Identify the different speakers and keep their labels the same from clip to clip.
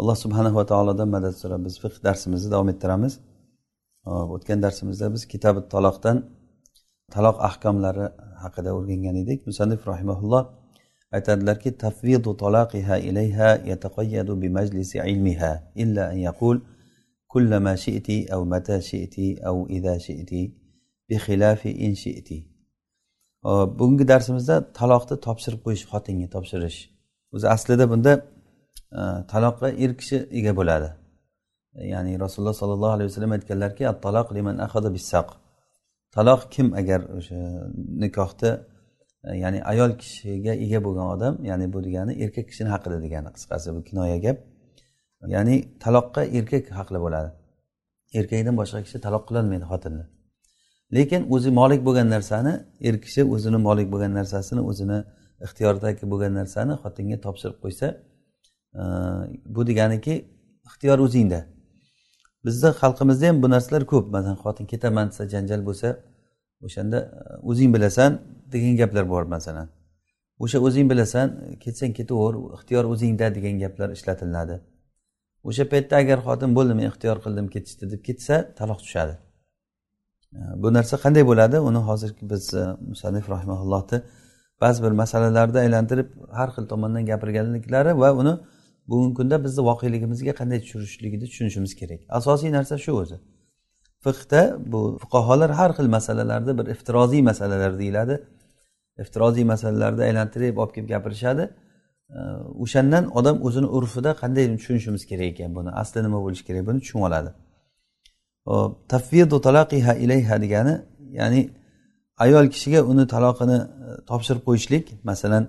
Speaker 1: Alloh subhanahu va taolodan madad so'rab biz fiq darsimizni davom ettiramiz. O'tgan darsimizda biz kitabi taloqdan taloq ahkomlari haqida o'rgangan edik. Musannif rahimaulloh aytadilarki tafvidu talaqiha ilayha yataqayyadu bi majlisi ilmiha illa an yaqul kullama shi'ti aw mata shi'ti aw idha shi'ti bi xilafi in shi'ti. Bugungi darsimizda taloqni topshirib qo'yish xotinga topshirish. O'zi aslida bunda E, taloqqa er kishi ega bo'ladi. Ya'ni rasululloh sollallohu alayhi vasallam aytganlarki taloq liman ahada bissaq. Taloq kim agar o'sha nikohda e, ya'ni ayol kishiga ega bo'lgan odam ya'ni bu degani erkak kishini haqida degani qisqasi bu kinoya gap. Ya'ni taloqqa erkak haqli bo'ladi. Erkakdan boshqa kishi taloq qilolmaydi xotinni. Lekin o'zi molik bo'lgan narsani er kishi o'zini molik bo'lgan narsasini o'zini ixtiyoridagi bo'lgan narsani xotinga topshirib qo'ysa bu deganiki ixtiyor o'zingda. Bizni xalqimizda ham bu narsalar ko'p. Masalan xotin ketaman desa janjal bo'lsa o'shanda e, o'zing bilasan degan gaplar bor masalan. O'sha o'zing bilasan ketsang ketaver ixtiyor o'zingda degan gaplar ishlatiladi. O'sha paytda agar xotin bo'ldi men ixtiyor qildim ketishdi deb ketsa taloq tushadi. Bu narsa qanday bo'ladi? Uni hozirgi biz e, musannif rahimaullohni ba'zi bir masalalarda aylantirib har xil tomondan gapirganliklari va uni bugungi kunda bizni voqeligimizga qanday tushirishligini tushunishimiz kerak. Asosiy narsa shu o'zi. Fiqda bu fuqarolar har xil masalalarda bir iftiroziy masalalar deyiladi. Iftiroziy masalalarni aylantirib olib kelib gapirishadi. O'shandan odam o'zini urfida qanday tushunishimiz kerak ekan buni? Asli nima bo'lishi kerak? Buni tushunib oladi. Tafvidu talaqiha ilayha degani ya'ni ayol kishiga uni taloqini e, topshirib qo'yishlik. Masalan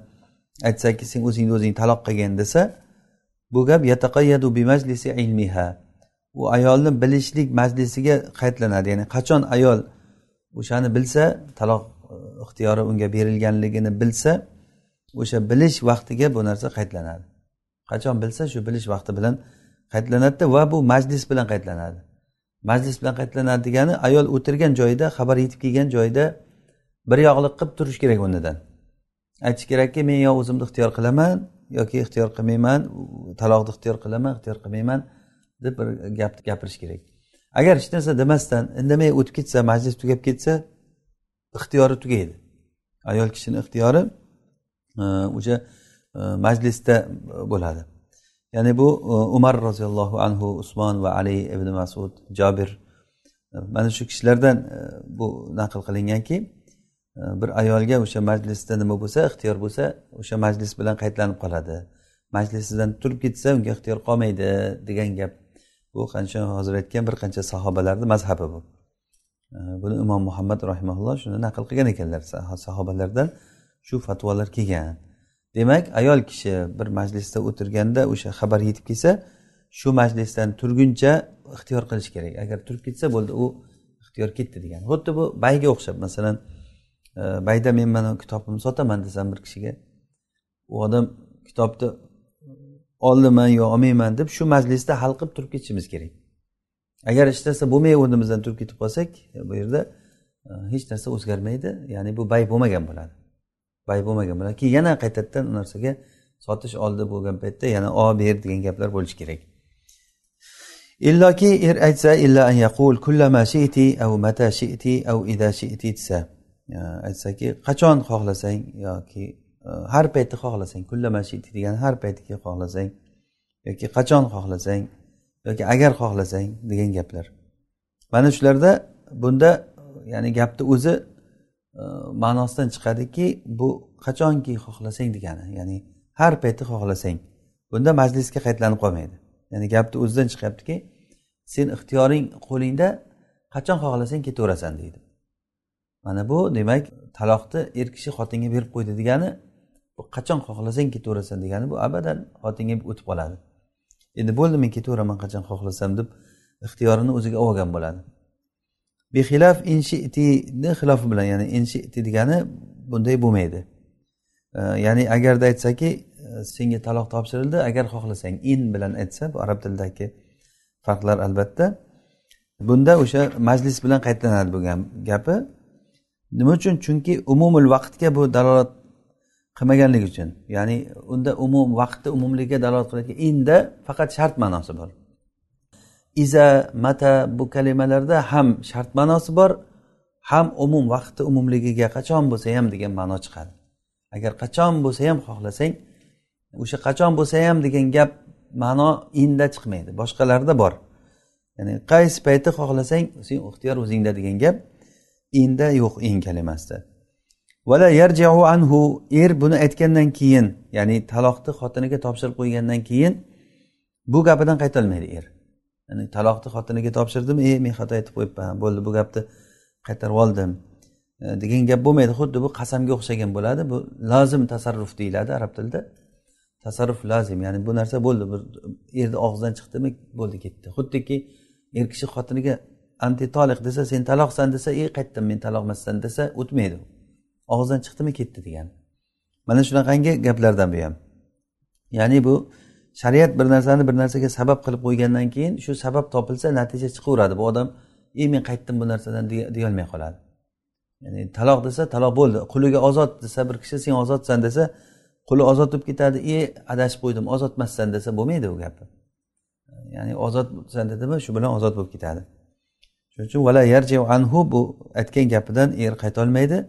Speaker 1: aytsaki sen o'zingni o'zing taloq qilgin desa bu gap yataqayyadu bi majlisi ilmiha. U ayolni bilishlik majlisiga qaytlanadi ya'ni qachon ayol o'shani bilsa taloq e, ixtiyori unga berilganligini bilsa o'sha bilish vaqtiga bu narsa qaytlanadi qachon bilsa shu bilish vaqti bilan qaytlanadida va bu majlis bilan qaytlanadi majlis bilan qaytlanadi degani ayol o'tirgan joyida xabar yetib kelgan joyida bir yog'liq qilib turish kerak o'rnidan. Aytish kerakki men yo o'zimni ixtiyor qilaman yoki ixtiyor qilmayman taloqni ixtiyor qilaman ixtiyor qilmayman deb bir gapni gapirish kerak. Agar hech narsa demasdan indamay o'tib ketsa majlis tugab ketsa ixtiyori tugaydi. Ayol kishini ixtiyori e, o'sha e, majlisda e, bo'ladi. Ya'ni bu umar roziyallohu anhu usmon va ali ibn masud jobir mana shu kishilardan bu naql qilinganki bir ayolga o'sha majlisda nima bo'lsa ixtiyor bo'lsa o'sha majlis bilan qaytlanib qoladi. Majlisidan turib ketsa unga ixtiyor qolmaydi degan gap. Bu qancha hozir aytgan bir qancha sahobalarni mazhabi bu. Buni imom muhammad rahimaulloh shuni naql qilgan ekanlar sahobalardan shu fatvolar kelgan. Demak ayol kishi bir majlisda o'tirganda o'sha xabar yetib kelsa shu majlisdan turguncha ixtiyor qilish kerak. Agar turib ketsa bo'ldi u ixtiyor ketdi degan. Xuddi bu bayga o'xshab masalan bayda men mana kitobimni sotaman desam bir kishiga u odam kitobni oldiman yo olmayman deb shu majlisda hal qilib turib ketishimiz kerak. Agar hech narsa bo'lmay o'rnimizdan turib ketib qolsak bu yerda e, hech narsa o'zgarmaydi. Ya'ni bu bay bo'lmagan bo'ladi. Bay bo'lmagan bo'ladi. Keyin yana qaytadan u narsaga sotish oldi bo'lgan paytda yana o ber degan gaplar bo'lishi kerak. Illoki er aytsa illa an yaqul kullama shiti av mata shiti av ida shiti desa aytsaki qachon xohlasang yoki e, har paytda xohlasang kullamashiti degani har paytiki xohlasang yoki qachon xohlasang yoki agar xohlasang degan gaplar. Mana shularda bunda ya'ni gapni o'zi e, ma'nosidan chiqadiki bu qachonki xohlasang degani ya'ni har paytda xohlasang bunda majlisga qaytlanib qolmaydi. Ya'ni gapni o'zidan chiqyaptiki sen ixtiyoring qo'lingda qachon xohlasang ketaverasan deydi. Mana bu demak taloqni er kishi xotinga berib qo'ydi degani bu qachon xohlasang ketaverasan degani bu abadan xotinga o'tib qoladi. Endi bo'ldi men ketaveraman qachon xohlasam deb ixtiyorini o'ziga olib olgan bo'ladi. Bexilaf inshitini xilofi bilan ya'ni inshiti degani bunday bo'lmaydi. Ya'ni agarda aytsaki e, senga taloq topshirildi agar xohlasang in bilan aytsa bu arab tilidagi farqlar albatta. Bunda o'sha majlis bilan qaytlanadi bu gapi. Nima uchun? Chunki umumul vaqtga bu dalolat qilmaganligi uchun. Ya'ni unda umum vaqtni umumligiga dalolat qiladigan inda faqat shart ma'nosi bor. Iza mata bu kalimalarda ham shart ma'nosi bor ham umum vaqtni umumligiga qachon bo'lsa ham degan ma'no chiqadi. Agar qachon bo'lsa ham xohlasang o'sha qachon bo'lsa ham degan gap ma'no inda chiqmaydi boshqalarda bor. Ya'ni qaysi payti xohlasang sen ixtiyor o'zingda degan gap inda yo'q in kalimasida vala yarjiu anhu er buni aytgandan keyin ya'ni taloqni xotiniga topshirib qo'ygandan keyin bu gapidan qaytolmaydi er. Ya'ni taloqni xotiniga topshirdim e men xato aytib qo'yibman bo'ldi bu gapni qaytarib oldim. E, degan gap bo'lmaydi xuddi bu qasamga o'xshagan bo'ladi bu lozim tasarruf deyiladi arab tilida. Tasarruf lozim ya'ni bu narsa bo'ldi bir erni og'zidan chiqdimi bo'ldi ketdi. Xuddiki er kishi xotiniga anti toliq desa sen taloqsan desa e qaytdim men taloqmassan desa o'tmaydi. Og'izdan chiqdimi ketdi degani mana shunaqangi gaplardan bu ham. Ya'ni bu shariat bir narsani bir narsaga sabab qilib qo'ygandan keyin shu sabab topilsa natija chiqaveradi. Bu odam e men qaytdim bu narsadan deyolmay qoladi. Ya'ni taloq desa taloq bo'ldi. Quliga ozod desa bir kishi sen ozodsan desa quli ozod bo'lib ketadi. E adashib qo'ydim ozod emassan desa bo'lmaydi u gapi ya'ni ozodsan dedimi shu bilan ozod bo'lib ketadi. Shuning uchun vala yarji anhu bu aytgan gapidan er qaytolmaydi.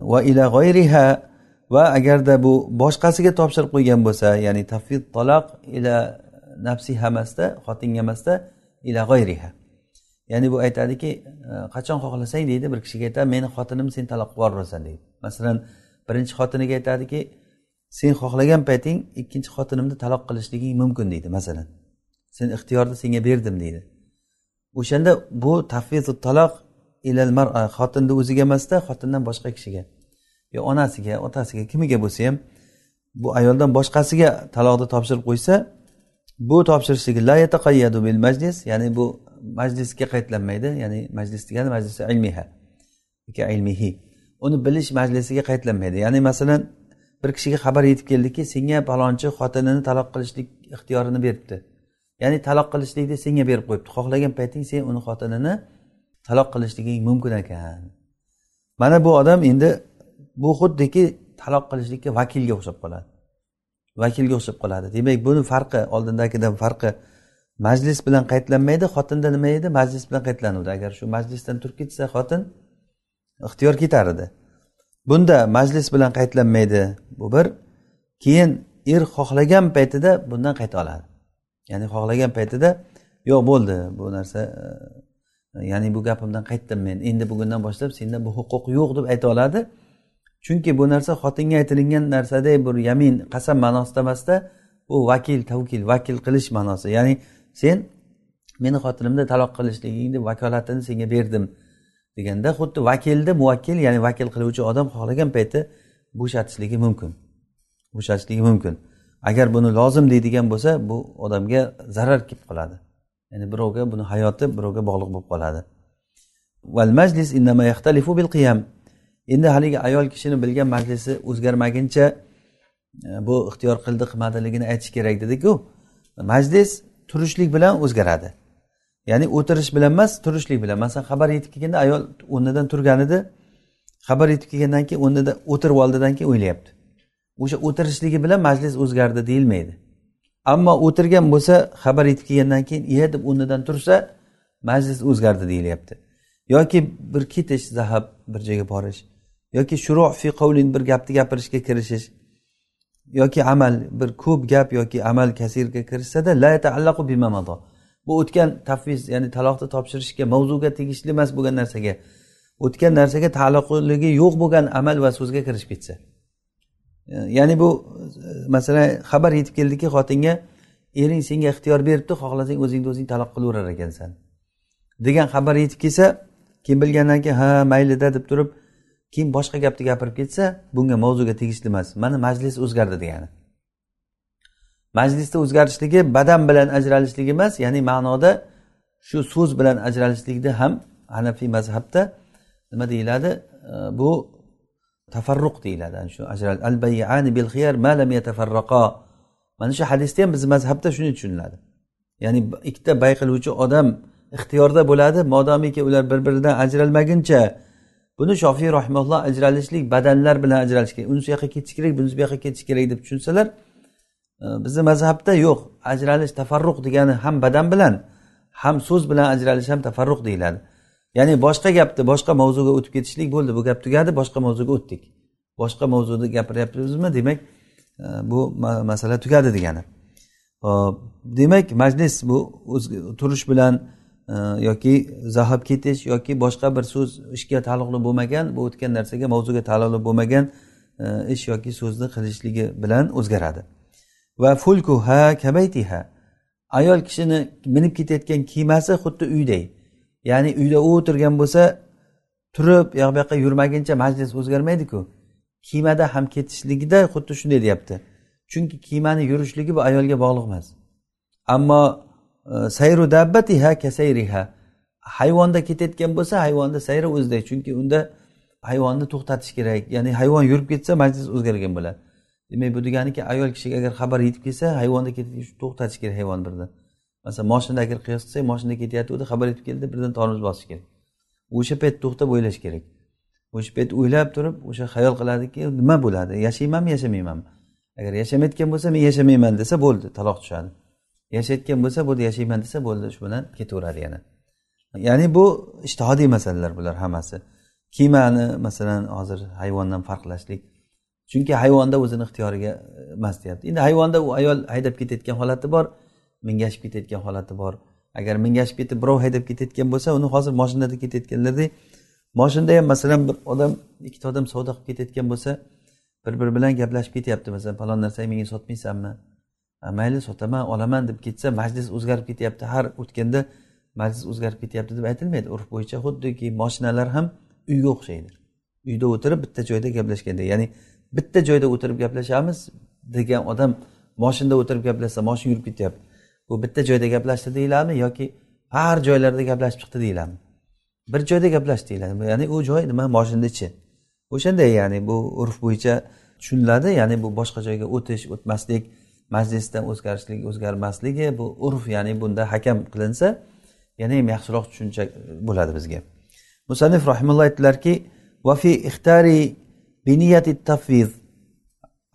Speaker 1: Va ila g'oyriha va agarda bu boshqasiga topshirib qo'ygan bo'lsa ya'ni tafvid taloq ila nafsiha emasda xotinga emasda ila g'oyriha ya'ni bu aytadiki qachon xohlasang? deydi. Bir kishiga aytadi meni xotinim sen taloq qilib yuborasan deydi. Masalan birinchi xotiniga aytadiki sen xohlagan payting ikkinchi xotinimni taloq qilishliging mumkin deydi masalan. Sen ixtiyorni senga berdim deydi. O'shanda bu tafvizu taloq ilal mara xotinni o'ziga emasda xotindan boshqa kishiga. Yo onasiga otasiga kimiga bo'lsa ham bu ayoldan boshqasiga taloqni topshirib qo'ysa bu topshirishligi la yataqayyadu bil majlis ya'ni bu majlisga qaytlanmaydi ya'ni majlis degani majlisi ilmiha ilmihi. Uni bilish majlisiga qaytlanmaydi. Ya'ni masalan bir kishiga xabar yetib keldiki senga palonchi xotinini taloq qilishlik ixtiyorini beribdi. Ya'ni taloq qilishlikni senga berib qo'yibdi. Xohlagan payting sen uni xotinini taloq qilishliging mumkin ekan. Mana bu odam endi bu xuddiki taloq qilishlikka vakilga o'xshab qoladi. Vakilga o'xshab qoladi. Demak buni farqi oldindagidan farqi majlis bilan qaytlanmaydi xotinda nima edi? Majlis bilan qaytlanuvdi agar shu majlisdan turib ketsa xotin ixtiyor ketar edi. Bunda majlis bilan qaytlanmaydi bu bir. Keyin er xohlagan paytida bundan qayta oladi. Ya'ni xohlagan paytida yo'q bo'ldi bu narsa e, e, ya'ni bu gapimdan qaytdim men. Endi bugundan boshlab senda bu huquq yo'q deb ayta oladi. Chunki bu narsa xotinga aytilingan narsaday bir yamin qasam ma'nosida emasda bu vakil tavkil vakil qilish ma'nosi. Ya'ni sen meni xotinimni taloq qilishligingni vakolatini senga berdim deganda xuddi vakilni muvakkil ya'ni vakil qiluvchi odam xohlagan payti bo'shatishligi mumkin. Bo'shatishligi mumkin. Agar buni lozim deydigan bo'lsa bu odamga zarar kelib qoladi. Ya'ni birovga buni hayoti birovga bog'liq bo'lib qoladi. Val majlis yaxtalifu bil qiyam. Endi haligi ayol kishini bilgan majlisi o'zgarmaguncha e, bu ixtiyor qildi qilmadiligini aytish kerak dediku. Majlis turishlik bilan o'zgaradi. Ya'ni o'tirish bilan emas turishlik bilan. Masalan xabar yetib kelganda ayol o'rnidan turgan edi. Xabar yetib kelgandan keyin o'rnida o'tirib oldidan keyin o'ylayapti. O'sha o'tirishligi bilan majlis o'zgardi deyilmaydi. Ammo o'tirgan bo'lsa xabar yetib kelgandan keyin iya deb o'rnidan tursa majlis o'zgardi deyilyapti. Yoki bir ketish zahab bir joyga borish yoki shuru fi qavlin bir gapni gapirishga kirishish yoki amal bir ko'p gap yoki amal kasirga kirishsada la taallaqu bimamado bu o'tgan tafviz ya'ni taloqni topshirishga mavzuga tegishli emas bo'lgan narsaga o'tgan narsaga taalluqligi yo'q bo'lgan amal va so'zga kirishib ketsa. Ya'ni bu e, masalan xabar yetib keldiki xotinga ering senga ixtiyor beribdi xohlasang o'zingni o'zing taloq qilaverar ekansan degan xabar yetib kelsa keyin bilgandan keyin ha maylida deb turib keyin boshqa gapni gapirib ketsa bunga mavzuga tegishli emas mana majlis o'zgardi degani. Majlisda o'zgarishligi badan bilan ajralishlik emas ya'ni ma'noda shu so'z bilan ajralishlikda ham hanafiy mazhabda nima deyiladi? Bu tafarruq deyiladi shu ajral al bayani bil xiyar ma lam yatafarraqo mana shu hadisda ham bizni mazhabda shunday tushuniladi. Ya'ni ikkita bay qiluvchi odam ixtiyorda bo'ladi modomiki ular bir biridan ajralmaguncha buni shofiy rahimalloh ajralishlik badanlar bilan ajralish kerak. Unisi yoqqa ketish kerak bunisi bu yoqqa ketish kerak deb tushunsalar e, bizni mazhabda yo'q. Ajralish tafarruq degani ham badan bilan ham so'z bilan ajralish ham tafarruq deyiladi. Ya'ni boshqa gapni boshqa mavzuga o'tib ketishlik bo'ldi. Bu gap tugadi boshqa mavzuga o'tdik. Boshqa mavzuni gapiryapmizmi demak e, bu masala tugadi degani. Hop demak majlis bu turish bilan e, yoki zahab ketish yoki boshqa bir so'z ishga taalluqli bo'lmagan bu o'tgan narsaga mavzuga taalluqli bo'lmagan e, ish yoki so'zni qilishligi bilan o'zgaradi. Va fulkuha kabaytiha ayol kishini minib ketayotgan kemasi xuddi uyday. Ya'ni uyda u o'tirgan bo'lsa turib u yoq bu yoqqa yurmaguncha majlis o'zgarmaydiku. Kemada ham ketishligida xuddi shunday deyapti. Chunki kemani yurishligi bu ayolga bog'liq emas ammo e, sayru dabbatiha kasayriha hayvonda ketayotgan bo'lsa hayvonni sayri o'ziday chunki unda hayvonni to'xtatish kerak. Ya'ni hayvon yurib ketsa majlis o'zgargan bo'ladi. Demak bu deganiki ayol kishiga agar xabar yetib kelsa hayvonni to'xtatish kerak hayvon birdan masalan moshina agar qiyos qilsak moshina ketayotgandi xabar yetib keldi birdan tormoz bosish kerak. O'sha payt to'xtab o'ylash kerak. O'sha payt o'ylab turib o'sha xayol qiladiki nima bo'ladi? Yashaymanmi yashamaymanmi? Agar yashamayotgan bo'lsa men yashamayman desa bo'ldi taloq tushadi. Yashayotgan bo'lsa bo'ldi yashayman desa bo'ldi shu bilan ketaveradi yana. Ya'ni bu ishtihodiy masalalar bular hammasi. Kemani masalan hozir hayvondan farqlashlik. Chunki hayvonda o'zini ixtiyoriga emas deyapti. Endi hayvonda u ayol haydab ketayotgan holati bor. Mingashib ketayotgan holati bor. Agar mingashib ketib birov haydab ketayotgan bo'lsa uni hozir moshinada ketayotganlardek moshinada ham masalan bir odam ikkita odam savdo qilib ketayotgan bo'lsa bir biri bilan gaplashib ketyapti. Masalan falon narsani menga sotmaysanmi? Mayli sotaman olaman deb ketsa majlis o'zgarib ketyapti. Har o'tganda majlis o'zgarib ketyapti deb aytilmaydi. Urf bo'yicha xuddiki moshinalar ham uyga o'xshaydi. Uyda o'tirib bitta joyda gaplashganda ya'ni bitta joyda o'tirib gaplashamiz degan odam moshinada o'tirib gaplashsa moshina yurib ketyapti. Bu bitta joyda gaplashdi deyiladimi yoki har joylarda gaplashib chiqdi deyiladimi bir joyda gaplashdi deyiladi ya'ni u joy nima? Moshinni ichi o'shanday ya'ni bu urf bo'yicha tushuniladi. Ya'ni bu boshqa joyga o'tish o'tmaslik majlisdan o'zgarishlik o'zgarmasligi bu urf ya'ni bunda hakam qilinsa yana ham yaxshiroq tushuncha bo'ladi bizga. Musannif rahimulloh aytdilarki vafi ixtari biniyati tafviz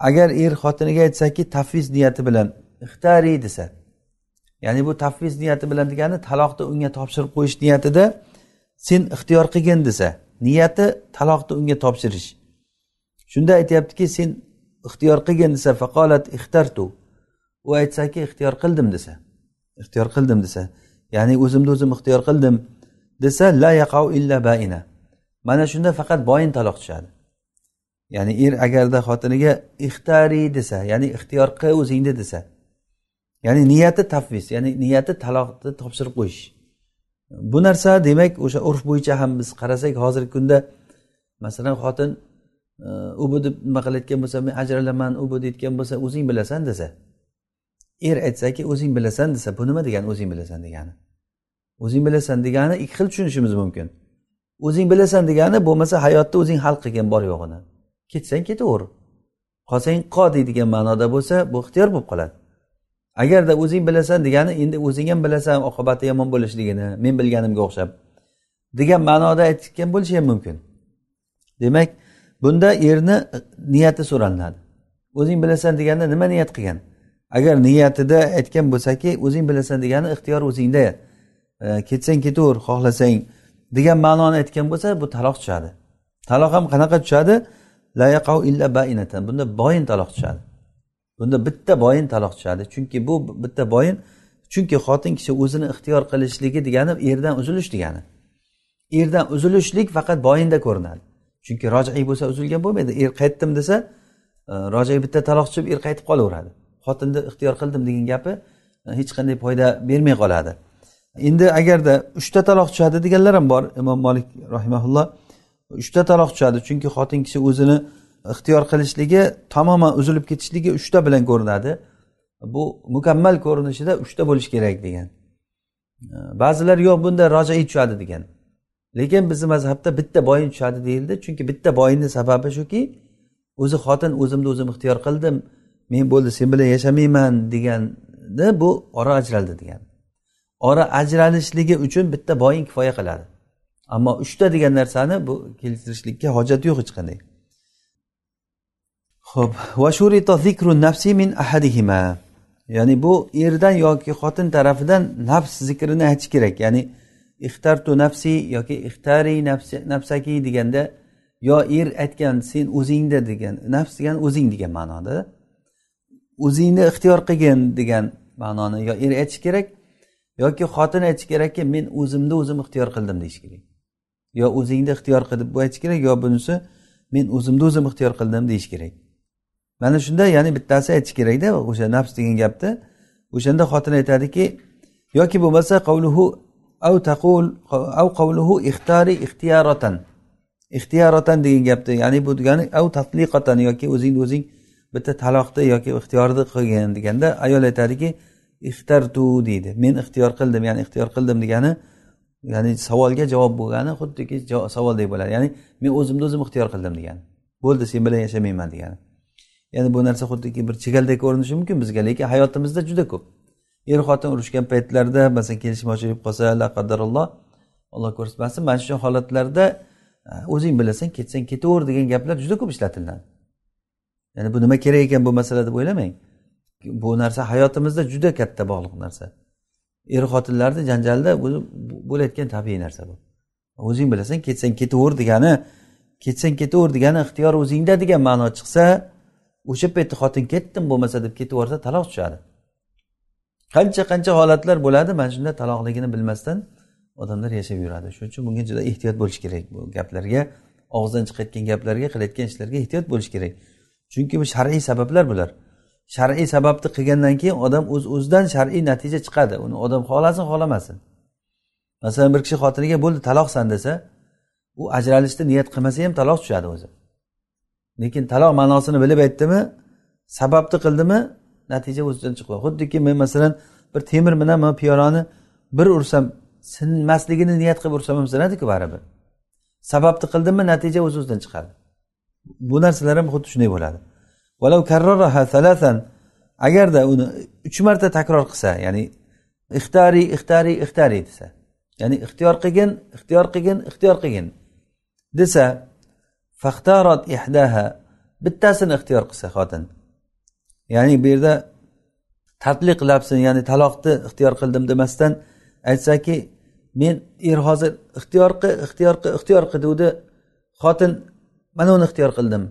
Speaker 1: agar er xotiniga aytsaki tafviz niyati bilan ixtariy desa ya'ni bu tafviz niyati bilan degani taloqni unga topshirib qo'yish niyatida sen ixtiyor qilgin desa niyati taloqni unga topshirish. Shunda aytyaptiki sen ixtiyor qilgin desa faqolat ixtartu u aytsaki ixtiyor qildim desa ixtiyor qildim desa ya'ni o'zimni o'zim ixtiyor qildim desa la yaqau illa baina. Mana shunda faqat boyin taloq tushadi. Ya'ni er agarda xotiniga ixtariy desa ya'ni ixtiyor qil o'zingni desa ya'ni niyati tafvis ya'ni niyati taloqni topshirib qo'yish. Bu narsa demak o'sha urf bo'yicha ham biz qarasak hozirgi kunda masalan xotin e, ubu u bu deb nima qilayotgan bo'lsa men ajralaman u bu deyotgan bo'lsa o'zing bilasan desa er aytsaki o'zing bilasan desa bu nima degani o'zing bilasan degani? O'zing bilasan degani ikki xil tushunishimiz mumkin. O'zing bilasan degani bo'lmasa hayotda o'zing hal qilgin bor yo'g'ini. Ketsang ketaver. Qolsang qol deydigan ma'noda bo'lsa bu ixtiyor bo'lib qoladi. Agarda o'zing bilasan degani endi o'zing ham bilasan oqibati yomon bo'lishligini men bilganimga o'xshab. Degan ma'noda aytgan bo'lishi ham mumkin. Demak bunda erni niyati so'ralinadi. O'zing bilasan deganda nima niyat qilgan? Agar niyatida aytgan bo'lsaki o'zing bilasan degani ixtiyor o'zingda. E, ketsang ketaver xohlasang degan ma'noni aytgan bo'lsa bu taloq tushadi. Taloq ham qanaqa tushadi? La illa bainatan. Bunda boyin taloq tushadi. Bunda bitta boyin taloq tushadi. Chunki bu bitta boyin chunki xotin kishi o'zini ixtiyor qilishligi degani erdan uzilish degani. Erdan uzilishlik faqat boyinda ko'rinadi. Chunki rojiy bo'lsa uzilgan bo'lmaydi. Er qaytdim desa e, rojiy bitta taloq tushib er qaytib qolaveradi. Xotinni ixtiyor qildim degan gapi e, hech qanday foyda bermay qoladi. Endi agarda uchta taloq tushadi deganlar ham bor. Imom molik rahimaulloh uchta taloq tushadi. Chunki xotin kishi o'zini ixtiyor qilishligi tamoman uzilib ketishligi uchta bilan ko'rinadi. Bu mukammal ko'rinishida uchta bo'lishi kerak degan. Ba'zilar yo'q bunda rojai tushadi degan. Lekin bizni mazhabda bitta boyin tushadi deyildi. Chunki bitta boyinni sababi shuki o'zi xotin o'zimni o'zim ixtiyor qildim men bo'ldi sen bilan yashamayman deganda bu ora ajraldi degan. Ora ajralishligi uchun bitta boyin kifoya qiladi. Ammo uchta degan narsani bu keltirishlikka hojat yo'q hech qanday. Ho'p nafsi min ahadihima. Ya'ni bu erdan yoki xotin tarafidan nafs zikrini aytish kerak. Ya'ni ixtartu nafsi yoki ixtari nafsaki deganda yo er aytgan sen o'zingda degan nafs degan o'zing degan ma'noda. O'zingni ixtiyor qilgin degan ma'noni yo er aytishi kerak yoki xotin aytishi kerakki men o'zimni o'zim ixtiyor qildim deyish kerak. Yo o'zingni ixtiyor qilib bu aytish kerak yo bunisi men o'zimni o'zim ixtiyor qildim deyish kerak. Mana shunda ya'ni bittasi aytish kerakda o'sha nafs degan gapni o'shanda xotin aytadiki yoki bo'lmasa qavluhu av taqul av qavluhu ixtari ixtiyoratan ixtiyoratan degan gapni ya'ni bu degani av tatliqatan yoki o'zingni o'zing bitta taloqni yoki ixtiyorni qilgin deganda ayol aytadiki ixtartu deydi. Men ixtiyor qildim ya'ni ixtiyor qildim degani ya'ni savolga javob bo'lgani xuddiki savoldek bo'ladi. Ya'ni men o'zimni o'zim ixtiyor qildim degani. Bo'ldi sen bilan yashamayman degani. Ya'ni bu narsa xuddiki bir chigaldek ko'rinishi mumkin bizga lekin hayotimizda juda ko'p. Er xotin urushgan paytlarda masalan kelishmovchilik qolsa la qaddaralloh alloh ko'rsatmasin mana shu holatlarda o'zing bilasan ketsang ketaver degan gaplar juda ko'p ishlatiladi. Ya'ni bu nima kerak ekan bu masala deb o'ylamang. Bu narsa hayotimizda juda katta bog'liq narsa. Er xotinlarni janjalda bo'layotgan tabiiy narsa bu. O'zing bilasan ketsang ketaver degani ketsang ketaver degani ixtiyor o'zingda degan ma'no chiqsa o'sha paytda xotin ketdim bo'lmasa deb ketib yuborsa taloq tushadi. Qancha qancha holatlar bo'ladi mana shunda taloqligini bilmasdan odamlar yashab yuradi. Shuning uchun bunga juda ehtiyot bo'lish kerak bu gaplarga og'izdan chiqayotgan gaplarga qilayotgan ishlarga ehtiyot bo'lish kerak. Chunki bu shar'iy sabablar bular. Shar'iy sababni qilgandan keyin odam o'z uz o'zidan shar'iy natija chiqadi. Uni odam xohlasin xohlamasin masalan bir kishi xotiniga bo'ldi taloqsan desa u ajralishni niyat qilmasa ham taloq tushadi o'zi. Lekin taloq ma'nosini bilib aytdimi sababni qildimi natija o'zidan chiqadi xuddiki men masalan bir temir bilan mana piyolani bir ursam sinmasligini niyat qilib ursam ham sinadiku baribir. Sababni qildimmi natija o'z o'zidan chiqadi. Bu narsalar ham xuddi shunday bo'ladi. Agarda uni uch marta takror qilsa ya'ni ixtariy ixtariy ixtariy desa ya'ni ixtiyor qilgin ixtiyor qilgin ixtiyor qilgin desa faxtarot ihdaha bittasini ixtiyor qilsa xotin ya'ni bu yerda tatliq labsini ya'ni taloqni ixtiyor qildim demasdan aytsaki men er hozir ixtiyor qil ixtiyor qil ixtiyor qil degandi xotin mana uni ixtiyor qildim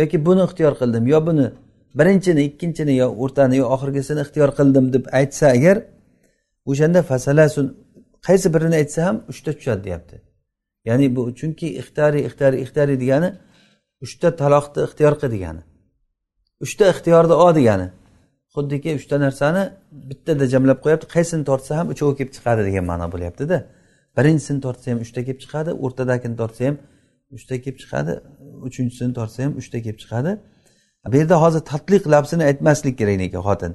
Speaker 1: yoki buni ixtiyor qildim yo buni birinchini ikkinchini yo o'rtani yo oxirgisini ixtiyor qildim deb aytsa agar o'shanda fasalasun qaysi birini aytsa ham uchta tushadi deyapti ya'ni bu chunki ixtari ixtari ixtari degani uchta taloqni ixtiyor qil degani. Uchta ixtiyorni ol degani. Xuddiki uchta narsani bittada jamlab qo'yapti. Qaysini tortsa ham uchovi kelib chiqadi degan ma'no bo'lyaptida. Birinchisini tortsa ham uchta kelib chiqadi o'rtadagini tortsa ham uchta kelib chiqadi uchinchisini tortsa ham uchta kelib chiqadi. Bu yerda hozir tatliq lafzini aytmaslik kerak lekin xotin?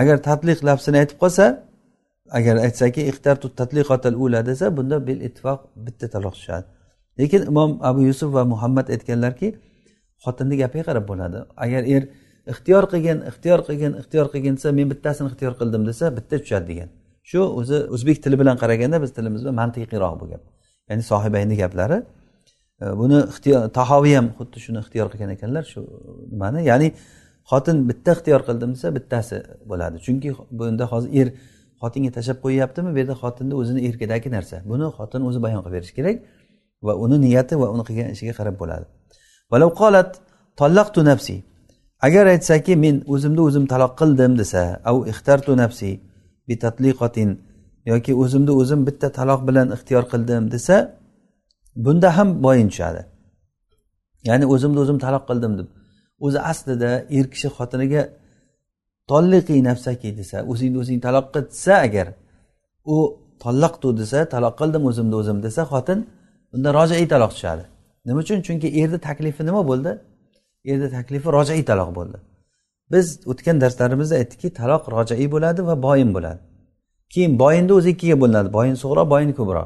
Speaker 1: Agar tatliq lafzini aytib qolsa agar aytsaki ixtartu tatliqotal ula desa bunda bil ittifoq bitta taloq tushadi. Lekin imom abu yusuf va muhammad aytganlarki xotinni gapiga qarab bo'ladi. Agar er ixtiyor qilgin ixtiyor qilgin ixtiyor qilgin desa men bittasini ixtiyor qildim desa bitta tushadi degan. Shu o'zi o'zbek tili bilan qaraganda biz tilimizda mantiqiyroq bu gap. Ya'ni sohibayni gaplari. E, buni tahoviy ham xuddi shuni ixtiyor qilgan ekanlar shu nimani? Ya'ni xotin bitta ixtiyor qildim desa bittasi bo'ladi. Chunki bunda hozir er xotinga tashlab qo'yyaptimi? Bu yerda xotinni o'zini erkidagi narsa. Buni xotin o'zi bayon qilib berishi kerak va uni niyati va uni qilgan ishiga qarab bo'ladi. Qolat tollaqtu nafsi agar aytsaki men o'zimni o'zim taloq qildim desa au ixtartu nafsi bitatliqotin yoki o'zimni o'zim bitta taloq bilan ixtiyor qildim desa bunda ham boyin tushadi. Ya'ni o'zimni o'zim taloq qildim deb. O'zi aslida er kishi xotiniga tolliqi nafsaki desa o'zingni o'zing taloq qil desa agar u tollaqtu desa taloq qildim o'zimni o'zim desa xotin unda rojai taloq tushadi. Nima uchun? Chunki erni taklifi nima bo'ldi? Erni taklifi rojai taloq bo'ldi. Biz o'tgan darslarimizda aytdikki taloq rojaiy bo'ladi va boyin bo'ladi. Keyin boyinni o'zi ikkiga bo'linadi. Boyin sug'ro boyin kubro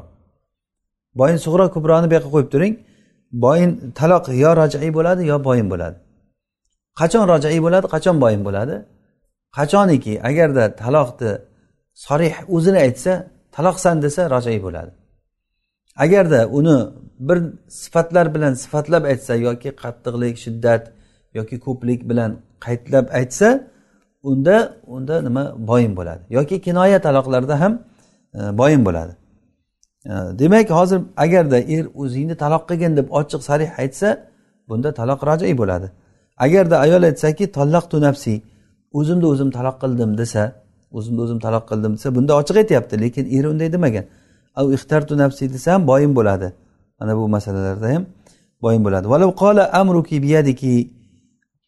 Speaker 1: boyin sug'ro kubroni bu yoqqa qo'yib turing. Boyin taloq yo rojaiy bo'ladi yo boyin bo'ladi. Qachon rojaiy bo'ladi? Qachon boyin bo'ladi? Qachoniki? Agarda taloqni sorih o'zini aytsa taloqsan desa rojai bo'ladi. Agarda uni bir sifatlar bilan sifatlab aytsa yoki qattiqlik shiddat yoki ko'plik bilan qaytlab aytsa unda unda nima? Boyin bo'ladi. Yoki kinoya taloqlarda ham e, boyin bo'ladi. E, demak hozir agarda er o'zingni taloq qilgin deb ochiq sarih aytsa bunda taloq rojai bo'ladi. Agarda ayol aytsaki tollaqtu nafsiy o'zimni o'zim taloq qildim desa o'zimni o'zim taloq qildim desa bunda ochiq aytyapti lekin eri unday demagan. Av ixtartu nafsi desa ham boyin bo'ladi. Mana bu masalalarda ham boyin bo'ladi. Qola amruki biyadiki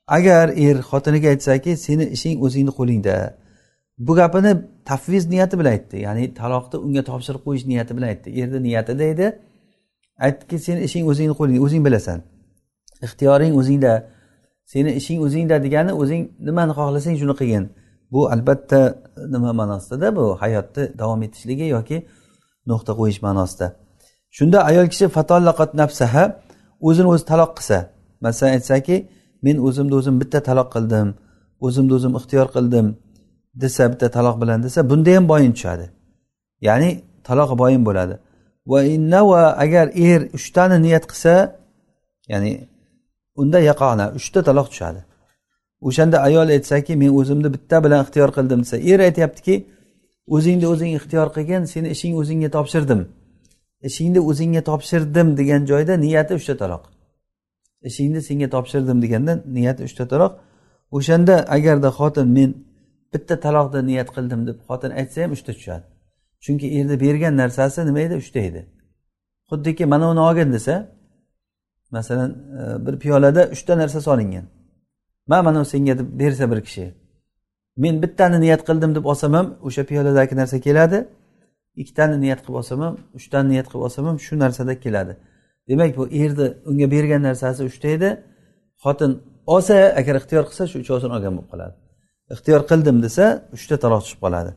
Speaker 1: agar er xotiniga aytsaki seni ishing o'zingni qo'lingda. Bu gapini tafviz niyati bilan aytdi. Ya'ni taloqni unga topshirib qo'yish niyati bilan aytdi. Erni niyatida edi aytdiki seni ishing o'zingni qo'lingda o'zing bilasan. Ixtiyoring o'zingda. Seni ishing o'zingda degani o'zing nimani xohlasang shuni qilgin. Bu albatta nima ma'nosidada bu hayotni davom etishligi yoki nuqta qo'yish ma'nosida. Shunda ayol kishi fatollaqat nafsaha o'zini o'zi taloq qilsa. Masalan aytsaki men o'zimni o'zim bitta taloq qildim o'zimni o'zim ixtiyor qildim desa bitta taloq bilan desa bunda ham boyin tushadi. Ya'ni taloq boyin bo'ladi. Va innava agar er uchtani niyat qilsa ya'ni unda yaqona uchta taloq tushadi. O'shanda ayol aytsaki men o'zimni bitta bilan ixtiyor qildim desa er aytyaptiki o'zingni o'zing ixtiyor qilgin seni ishing o'zingga topshirdim. Ishingni o'zingga topshirdim degan joyda niyati uchta taloq. Ishingni senga topshirdim deganda niyati uchta taloq. O'shanda agarda xotin men bitta taloqni niyat qildim deb xotin aytsa ham uchta tushadi. Chunki erni bergan narsasi nima edi? Uchta edi. Xuddiki mana uni olgin desa masalan e, bir piyolada uchta narsa solingan man mana senga deb bersa bir kishi men bittani niyat qildim deb olsam ham o'sha piyoladagi narsa keladi ikkitani niyat qilib olsam ham uchtani niyat qilib olsam ham shu narsada keladi demak bu erni unga bergan narsasi uchta edi xotin olsa agar ixtiyor qilsa shu uchovsini olgan bo'lib qoladi ixtiyor qildim desa uchta taloq tushib qoladi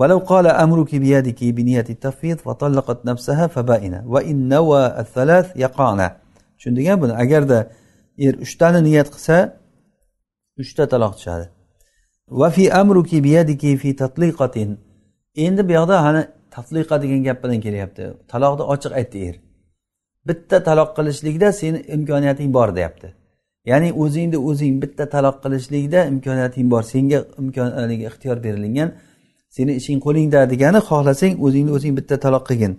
Speaker 1: ولو قال أمرك بيدك بنية التفويض فطلقت نفسها فبائنة وإن نوى الثلاث يقعن tushundik a buni. Agarda er uchtani niyat qilsa uchta taloq tushadi. Va fi amruki biyadiki fi tatliqatin. Endi bu yoqda hani tatliqa degan gap bilan kelyapti. Taloqni ochiq aytdi er bitta taloq qilishlikda seni imkoniyating bor deyapti. Ya'ni o'zingni o'zing bitta taloq qilishlikda imkoniyating bor. Senga imkon ixtiyor berilgan seni ishing qo'lingda degani xohlasang o'zingni o'zing bitta taloq qilgin.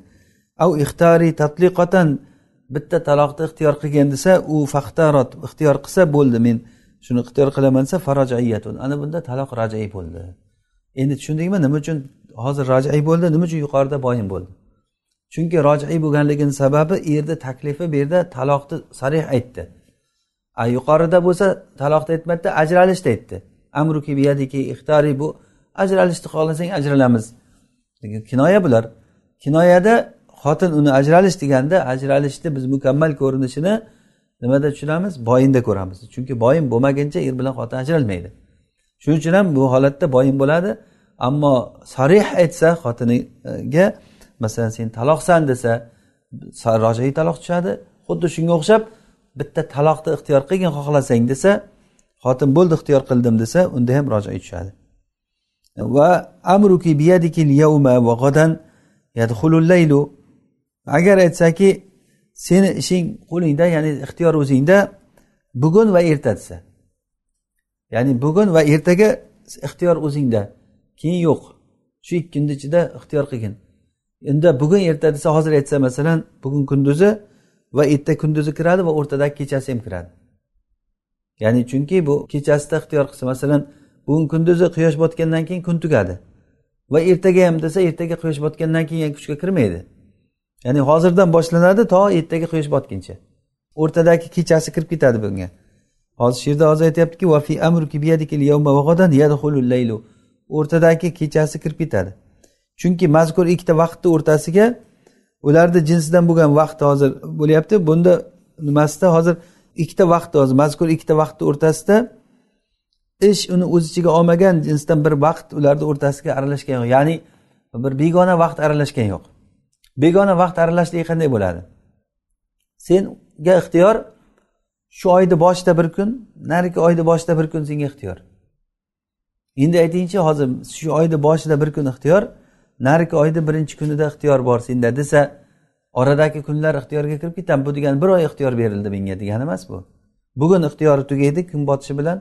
Speaker 1: Av ixtari tatliqatan bitta taloqni ixtiyor qilgan desa u faxtarot ixtiyor qilsa bo'ldi men shuni ixtiyor qilaman desa farojiyatun ana bunda taloq rajai bo'ldi. Endi tushundingmi nima uchun hozir rojai bo'ldi nima uchun yuqorida boyin bo'ldi? Chunki rojai bo'lganligini sababi erni taklifi bu yerda taloqni sarih aytdi. A yuqorida bo'lsa taloqni aytmadida ajralishni aytdi. Amruki biyadiki ixtari bu ajralishni xohlasang ajralamiz. Kinoya bular. Kinoyada xotin uni ajralish deganda ajralishni biz mukammal ko'rinishini nimada tushunamiz? Boyinda ko'ramiz. Chunki boyin bo'lmaguncha er bilan xotin ajralmaydi. Shuning uchun ham bu holatda boyin bo'ladi. Ammo sarih aytsa xotiniga masalan sen taloqsan desa rojai taloq tushadi. Xuddi shunga o'xshab bitta taloqni ixtiyor qilgin xohlasang desa xotin bo'ldi ixtiyor qildim desa unda ham rojai tushadi. Va amruki biyadiki yawma va g'odan yadxulul laylu. Agar aytsaki seni ishing qo'lingda ya'ni ixtiyor o'zingda bugun va erta desa ya'ni bugun va ertaga ixtiyor o'zingda. Keyin yo'q. Shu ikki kunni ichida ixtiyor qilgin. Endi bugun erta desa hozir aytsa masalan bugun kunduzi va erta kunduzi kiradi va o'rtadagi kechasi ham kiradi. Ya'ni chunki bu kechasida ixtiyor qilsa masalan bugun kunduzi quyosh botgandan keyin kun tugadi va ertaga ham desa ertaga quyosh botgandan keyin kuchga kirmaydi. Ya'ni hozirdan boshlanadi to ertaga quyosh botguncha o'rtadagi kechasi kirib ketadi bunga. Hozir shu yerda hozir aytyaptiki o'rtadagi kechasi kirib ketadi. Chunki mazkur ikkita vaqtni o'rtasiga ularni jinsidan bo'lgan vaqt hozir bo'lyapti. Bunda nimasida hozir ikkita vaqt hozir mazkur ikkita vaqtni o'rtasida ish uni o'z ichiga olmagan jinsdan bir vaqt ularni o'rtasiga aralashgan yo'q. Ya'ni bir begona vaqt aralashgan yo'q. Begona vaqt aralashligi qanday bo'ladi? Senga ixtiyor shu oyni boshida bir kun narigi oyni boshida bir kun senga ixtiyor. Endi aytingchi hozir shu oyni boshida bir kun ixtiyor narigi oyni birinchi kunida ixtiyor bor senda desa oradagi kunlar ixtiyorga kirib ketadi. Bu degani bir oy ixtiyor berildi menga degani emas bu. Bugun ixtiyori tugaydi kun botishi bilan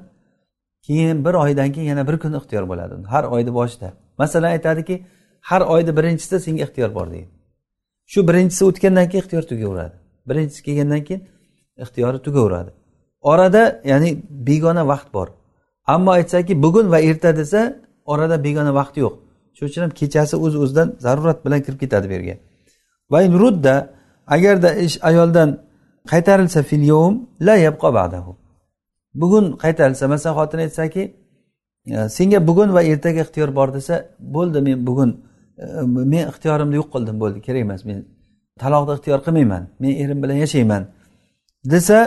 Speaker 1: keyin bir oydan keyin yana bir kun ixtiyor bo'ladi. Har oyni boshida. Masalan aytadiki har oyni birinchisida senga ixtiyor bor deydi. Shu birinchisi o'tgandan keyin ixtiyor tugaveradi. Birinchisi kelgandan keyin ixtiyori tugaveradi. Orada ya'ni begona vaqt bor. Ammo aytsaki bugun va erta desa orada begona vaqt yo'q. Shuning uchun ham kechasi o'z uz o'zidan zarurat bilan kirib ketadi bu yerga va rudda agarda ish ayoldan qaytarilsa fil yovm la yabqa ba'dahu. Bugun qaytarilsa masalan xotin aytsaki senga bugun va ertaga ixtiyor bor desa bo'ldi men bugun men ixtiyorimni yo'q qildim bo'ldi kerak emas men taloqni ixtiyor qilmayman men erim bilan yashayman desa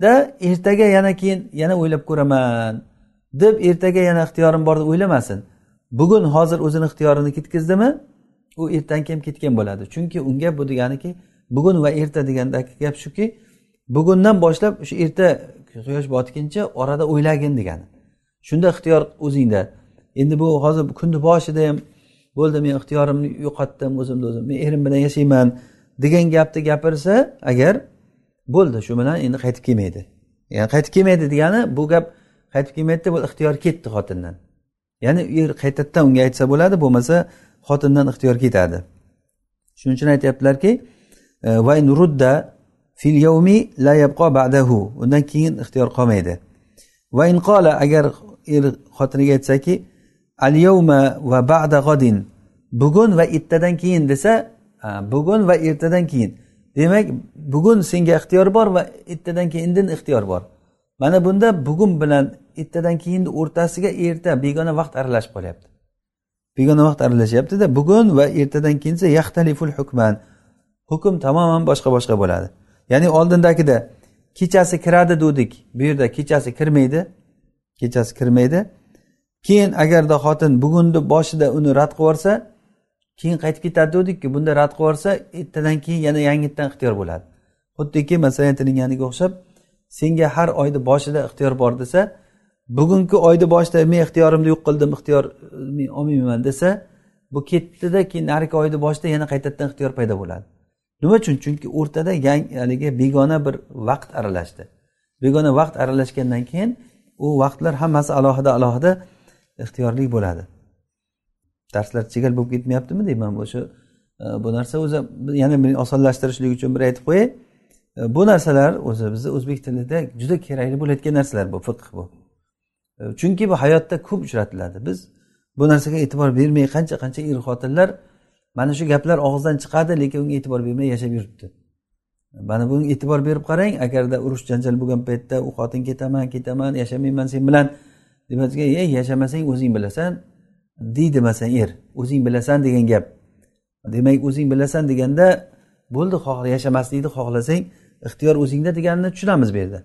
Speaker 1: da ertaga yana keyin yana o'ylab ko'raman deb ertaga yana ixtiyorim bor deb o'ylamasin. Bugun hozir o'zini ixtiyorini ketkazdimi u ertadan keyin ketgan bo'ladi. Chunki unga bu deganiki bugun va erta degandagi gap shuki bugundan boshlab o'sha erta quyosh botguncha orada o'ylagin degani. Shunda ixtiyor o'zingda. Endi bu hozir kunni boshida ham bo'ldi men ixtiyorimni yo'qotdim o'zimni o'zim men erim bilan yashayman degan gapni gapirsa agar bo'ldi shu bilan endi qaytib kelmaydi. Ya'ni qaytib kelmaydi degani bu gap qaytib kelmaydida bu ixtiyor ketdi xotindan. Ya'ni er qaytadan unga aytsa bo'ladi bo'lmasa xotindan ixtiyor ketadi. Shuning uchun aytyaptilarki e, rudda fil yawmi la yabqa ba'dahu. Undan keyin ixtiyor qolmaydi. Va in qola agar er xotiniga aytsaki al yawma va ba'da g'odin bugun va ertadan keyin desa bugun va ertadan keyin. Demak bugun senga ixtiyor bor va ertadan keyin indin ixtiyor bor. Mana bunda bugun bilan ertadan keyinni o'rtasiga erta begona vaqt aralashib qolyapti begona vaqt aralashyaptida bugun va ertadan keyin esa yaxtaliful hukman. Hukm tamoman boshqa boshqa bo'ladi. Ya'ni oldindagida kechasi kiradi dedik. Bu yerda kechasi kirmaydi. Kechasi kirmaydi. Keyin agarda xotin bugunni boshida uni rad qilib yuborsa keyin qaytib ketadi dedikku bunda rad qilib yuborsa ertadan keyin yana yangitdan ixtiyor bo'ladi. Xuddiki masalan aytilinganiga o'xshab senga har oyni boshida ixtiyor bor desa bugungi oyni boshida men ixtiyorimni yo'q qildim ixtiyor men olmayman desa bu ketdida keyin narigi oyni boshida yana qaytadan ixtiyor paydo bo'ladi. Nima uchun? Chunki o'rtada yangi haligi begona bir vaqt aralashdi. Begona vaqt aralashgandan keyin u vaqtlar hammasi alohida alohida ixtiyorli bo'ladi. Darslar chigal bo'lib ketmayaptimi deyman. O'sha e, bu narsa o'zi yana osonlashtirishlik uchun bir aytib qo'yay. E, bu narsalar o'zi bizni o'zbek tilida juda kerakli bo'layotgan narsalar bu fiqh bu. E, chunki bu hayotda ko'p uchratiladi. Biz bu narsaga e'tibor bermay qancha qancha er xotinlar mana shu gaplar og'izdan chiqadi lekin unga e'tibor bermay yashab yuribdi. Mana bunga e'tibor berib qarang agarda urush janjal bo'lgan paytda u xotin ketaman ketaman yashamayman sen bilan demasga ey yashamasang o'zing bilasan. Deydi masalan er o'zing bilasan degan gap. Demak o'zing bilasan deganda bo'ldi yashamaslikni xohlasang ixtiyor o'zingda deganini tushunamiz bu yerda.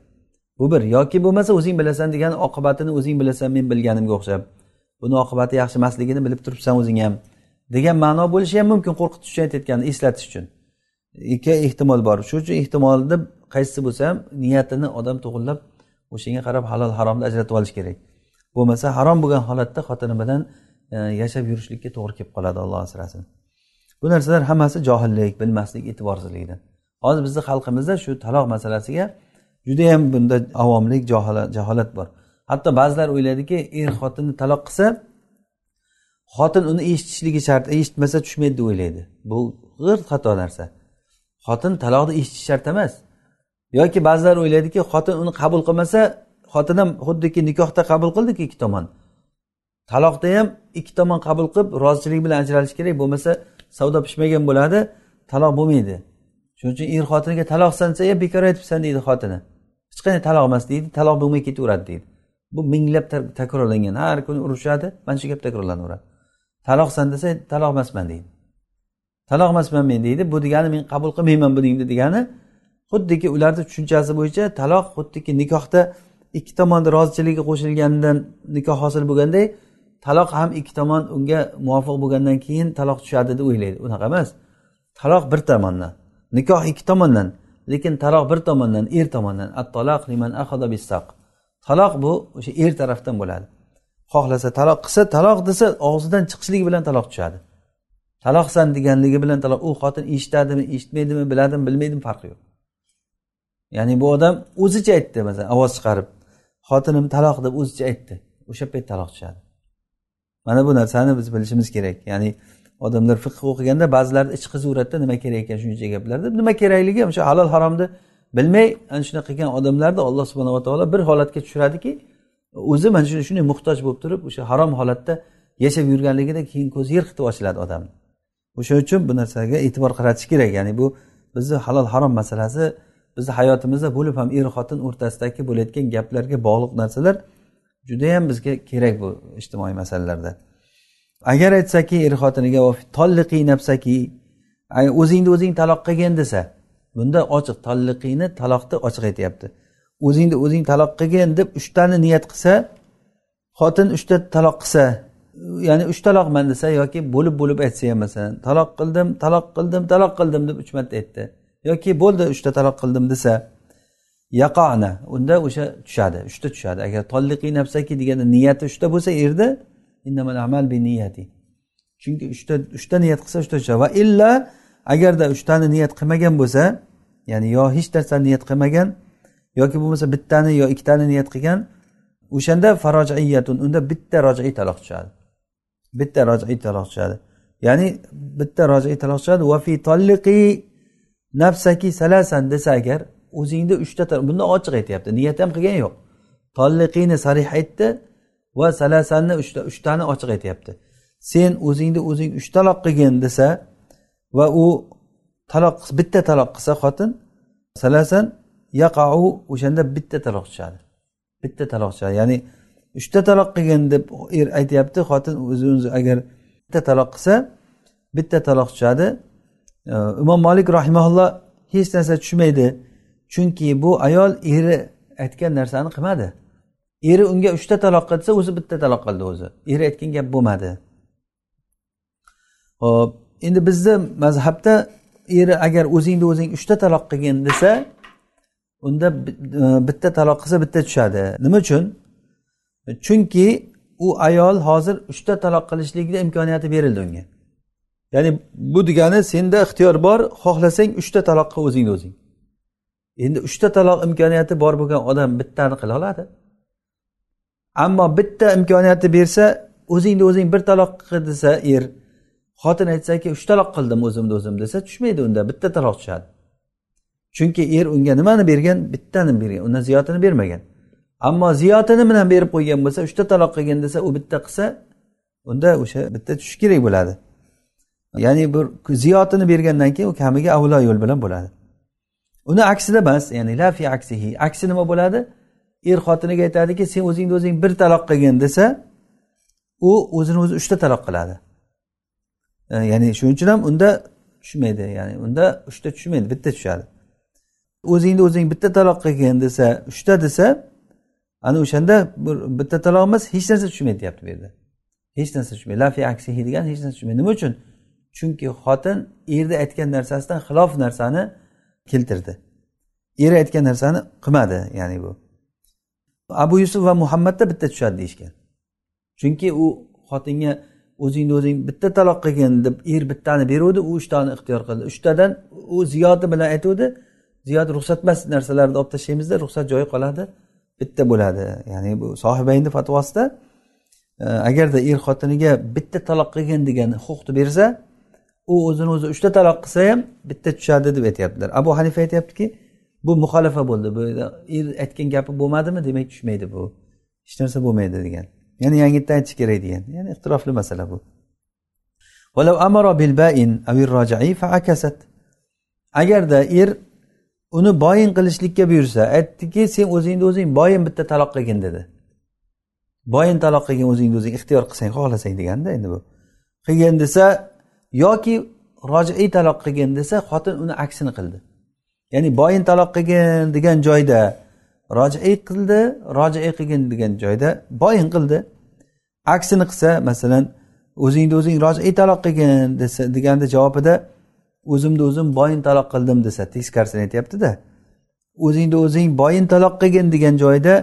Speaker 1: Bu bir. Yoki bo'lmasa o'zing bilasan degan oqibatini o'zing bilasan men bilganimga o'xshab. Buni oqibati yaxshi emasligini bilib turibsan o'zing ham. Degan ma'no bo'lishi ham mumkin qo'rqitish uchun aytayotgani eslatish uchun. Ikki ehtimol bor. Shuning uchun ehtimolni qaysisi bo'lsa ham niyatini odam to'g'irlab o'shanga qarab halol haromni ajratib olish kerak. Bo'lmasa harom bo'lgan holatda xotini bilan e, yashab yurishlikka to'g'ri kelib qoladi alloh asrasin. Bu narsalar hammasi johillik bilmaslik e'tiborsizlikdan hozir bizni xalqimizda shu taloq masalasiga judayam bunda avomlik jaholat bor. Hatto ba'zilar o'ylaydiki er xotinni taloq qilsa xotin uni eshitishligi shart eshitmasa tushmaydi deb o'ylaydi. Bu g'irt xato narsa. Xotin taloqni eshitishi shart emas. Yoki ba'zilar o'ylaydiki xotin uni qabul qilmasa xotin ham xuddiki nikohda qabul qildiki ikki tomon. Taloqda ham ikki tomon qabul qilib rozichilik bilan ajralish kerak bo'lmasa savdo pishmagan bo'ladi taloq bo'lmaydi. Shuning uchun er xotiniga taloq desa e bekor aytibsan deydi xotini. Hech qanday taloq emas deydi taloq bo'lmay ketaveradi deydi. Bu minglab takrorlangan har kuni urushadi mana shu gap takrorlanaveradi. Taloqsan desa taloq emasman deydi. Taloq emasman men deydi. Bu degani men qabul qilmayman buningni degani xuddiki ularni tushunchasi bo'yicha taloq xuddiki nikohda ikki tomonni roziligi qo'shilganidan nikoh hosil bo'lganday taloq ham ikki tomon unga muvofiq bo'lgandan keyin taloq tushadi deb o'ylaydi. Unaqa emas. Taloq bir tomondan nikoh ikki tomondan lekin taloq bir tomondan er tomondan. At taloq liman taloq bu o'sha er tarafdan bo'ladi. Xohlasa taloq qilsa taloq desa og'zidan chiqishligi bilan taloq tushadi. Taloqsan deganligi bilan taloq u xotin eshitadimi eshitmaydimi biladimi bilmaydimi farqi yo'q. Ya'ni bu odam o'zicha aytdi masalan ovoz chiqarib. Xotinim taloq deb o'zicha aytdi. O'sha payt taloq tushadi. Mana bu narsani biz bilishimiz kerak. Ya'ni odamlar fiqh o'qiganda ba'zilarni ichi qizaveradida nima kerak ekan shuncha gaplar deb nima kerakligi o'sha halol haromni bilmay ana shunaqa qilgan odamlarni alloh subhanava taolo bir holatga tushiradiki o'zi mana shu shunday muhtoj bo'lib turib o'sha harom holatda yashab yurganligida keyin ko'zi yirqitib ochiladi odamni. O'sha uchun bu narsaga e'tibor qaratish kerak. Ya'ni bu bizni halol harom masalasi bizni hayotimizda bo'lib ham er xotin o'rtasidagi bo'layotgan gaplarga bog'liq narsalar judayam bizga kerak bu ijtimoiy masalalarda. Agar aytsaki er xotiniga tolliqiy nafsaki o'zingni o'zing taloq qilgin desa bunda ochiq tolliqiyni taloqni ochiq aytyapti. O'zingni o'zing taloq qilgin deb uchtani niyat qilsa xotin uchta taloq qilsa ya'ni uch taloqman desa yoki bo'lib bo'lib aytsa ham masalan taloq qildim taloq qildim taloq qildim deb uch marta aytdi. Yoki bo'ldi uchta taloq qildim desa yaqona unda o'sha tushadi uchta tushadi. Agar tolliqiy nafsaki deganda niyati uchta bo'lsa erda amal niyati. Chunki uchta uchta niyat qilsa uchta tushadi. Va illa agarda uchtani niyat qilmagan bo'lsa ya'ni yo hech narsani niyat qilmagan yoki bo'lmasa bittani yo ikkitani niyat qilgan o'shanda farojaiyatun unda bitta rojiy taloq tushadi. Bitta rojiy taloq tushadi. Ya'ni bitta rojiy taloq tushadi. Va fi tolliqi nafsaki salasan desa agar o'zingni uchta bunda ochiq aytyapti niyat ham qilgani yo'q. Tolliqini sarih aytdi va salasanni uchta uchtani ochiq aytyapti. Sen o'zingni o'zing uch taloq qilgin desa va u taloq bitta taloq qilsa xotin salasan yaqau o'shanda bitta taloq tushadi bitta taloq tushadi ya'ni uchta taloq qilgin deb er aytyapti xotin o'zi o'zi agar bitta taloq qilsa bitta taloq tushadi imom molik rahimaulloh hech narsa tushmaydi. Chunki bu ayol eri aytgan narsani qilmadi. Eri unga uchta taloq qilsa o'zi bitta taloq qildi o'zi. Eri aytgan gap bo'lmadi. Ho'p endi bizni mazhabda eri agar o'zingni o'zing uchta taloq qilgin desa unda e, bitta taloq qilsa bitta tushadi. Nima uchun? Chunki u ayol hozir uchta taloq qilishlikni imkoniyati berildi unga. Ya'ni bu degani senda ixtiyor bor xohlasang uchta taloqqa o'zingni o'zing. Endi uchta taloq imkoniyati bor bo'lgan odam bittani qila oladi. Ammo bitta imkoniyatni bersa o'zingni o'zing bir taloq qil desa er xotin aytsaki uch taloq qildim o'zimni o'zim desa tushmaydi unda bitta taloq tushadi. Chunki er unga nimani bergan? Bittani bergan undan ziyodini bermagan. Ammo ziyodini bilan berib qo'ygan bo'lsa uchta taloq qilgin desa u bitta qilsa unda o'sha bitta tushish kerak bo'ladi. Ya'ni bir ziyotini bergandan keyin u kamiga avlo yo'l bilan bo'ladi. Uni aksida emas ya'ni lafi aksihi aksi nima bo'ladi? Er xotiniga aytadiki sen o'zingni o'zing bir taloq qilgin desa u o'zini o'zi uchta taloq qiladi. E, ya'ni shuning uchun ham unda tushmaydi ya'ni unda uchta tushmaydi bitta tushadi. O'zingni o'zing bitta taloq qilgin desa uchta desa ana o'shanda bitta taloq emas hech narsa tushmaydi deyapti bu yerda. Hech narsa tushmaydi. Lafi aksihi degan hech narsa tushmaydi. Nima uchun? Chunki xotin erni aytgan narsasidan xilof narsani keltirdi. Eri aytgan narsani qilmadi ya'ni bu. Abu yusuf va muhammadda bitta tushadi deyishgan. Chunki u xotinga o'zingni o'zing bitta taloq qilgin deb er bittani beruvdi u uchtani ixtiyor qildi. Uchtadan u ziyodi bilan aytuvdi ziyod ruxsat emas narsalarni olib tashlaymizda ruxsat joyi qoladi bitta bo'ladi. Ya'ni bu sohibayni fatvosida e, agarda er xotiniga bitta taloq qilgin degan huquqni bersa u o'zini o'zi uchta taloq qilsa ham bitta tushadi deb aytyaptilar. Abu hanifa aytyaptiki bu muxolifa bo'ldi bu er aytgan gapi bo'lmadimi? Demak tushmaydi bu. Hech narsa bo'lmaydi degan. Ya'ni yangitdan aytish kerak degan. Ya'ni ixtirofli masala bu. Agarda er uni boyin qilishlikka buyursa aytdiki sen o'zingni o'zing boyin bitta taloq qilgin dedi. Boyin taloq qilgin o'zingni o'zing ixtiyor qilsang xohlasang deganda endi bu. Qilgin desa yoki rojiiy taloq qilgin desa xotin uni aksini qildi. Ya'ni boyin taloq qilgin degan joyda rojiiy qildi rojiiy qilgin degan joyda boyin qildi. Aksini qilsa masalan o'zingni o'zing rojiiy taloq qilgin desa deganda javobida o'zimni o'zim boyin taloq qildim desa teskarisini aytyaptida o'zingni o'zing boyin taloq qilgin degan joyda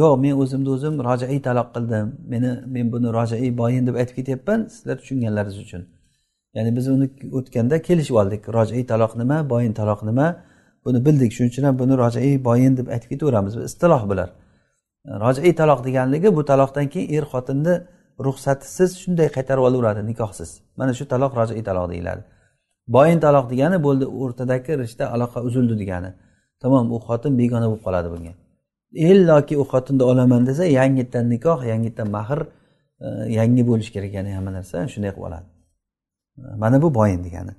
Speaker 1: yo'q men o'zimni o'zim rojiiy taloq qildim meni men buni rojiiy boyin deb aytib ketyapman sizlar tushunganlaringiz uchun. Ya'ni biz uni o'tganda kelishib oldik. Rojiy taloq nima boyin taloq nima? Buni bildik. Shuning uchun ham buni rojiy boyin deb aytib ketaveramiz. Istiloh bular rojiy taloq deganligi bu taloqdan keyin er xotinni ruxsatisiz shunday qaytarib olaveradi nikohsiz. Mana shu taloq rojiy taloq deyiladi. Boyin taloq degani bo'ldi o'rtadagi rishta aloqa uzildi degani. Tamom u xotin begona bo'lib qoladi bunga. Illoki u xotinni olaman desa yangitdan nikoh yangitdan mahr e, yangi bo'lishi kerak yana hamma narsa shunday qilib oladi. Mana bu boyin degani.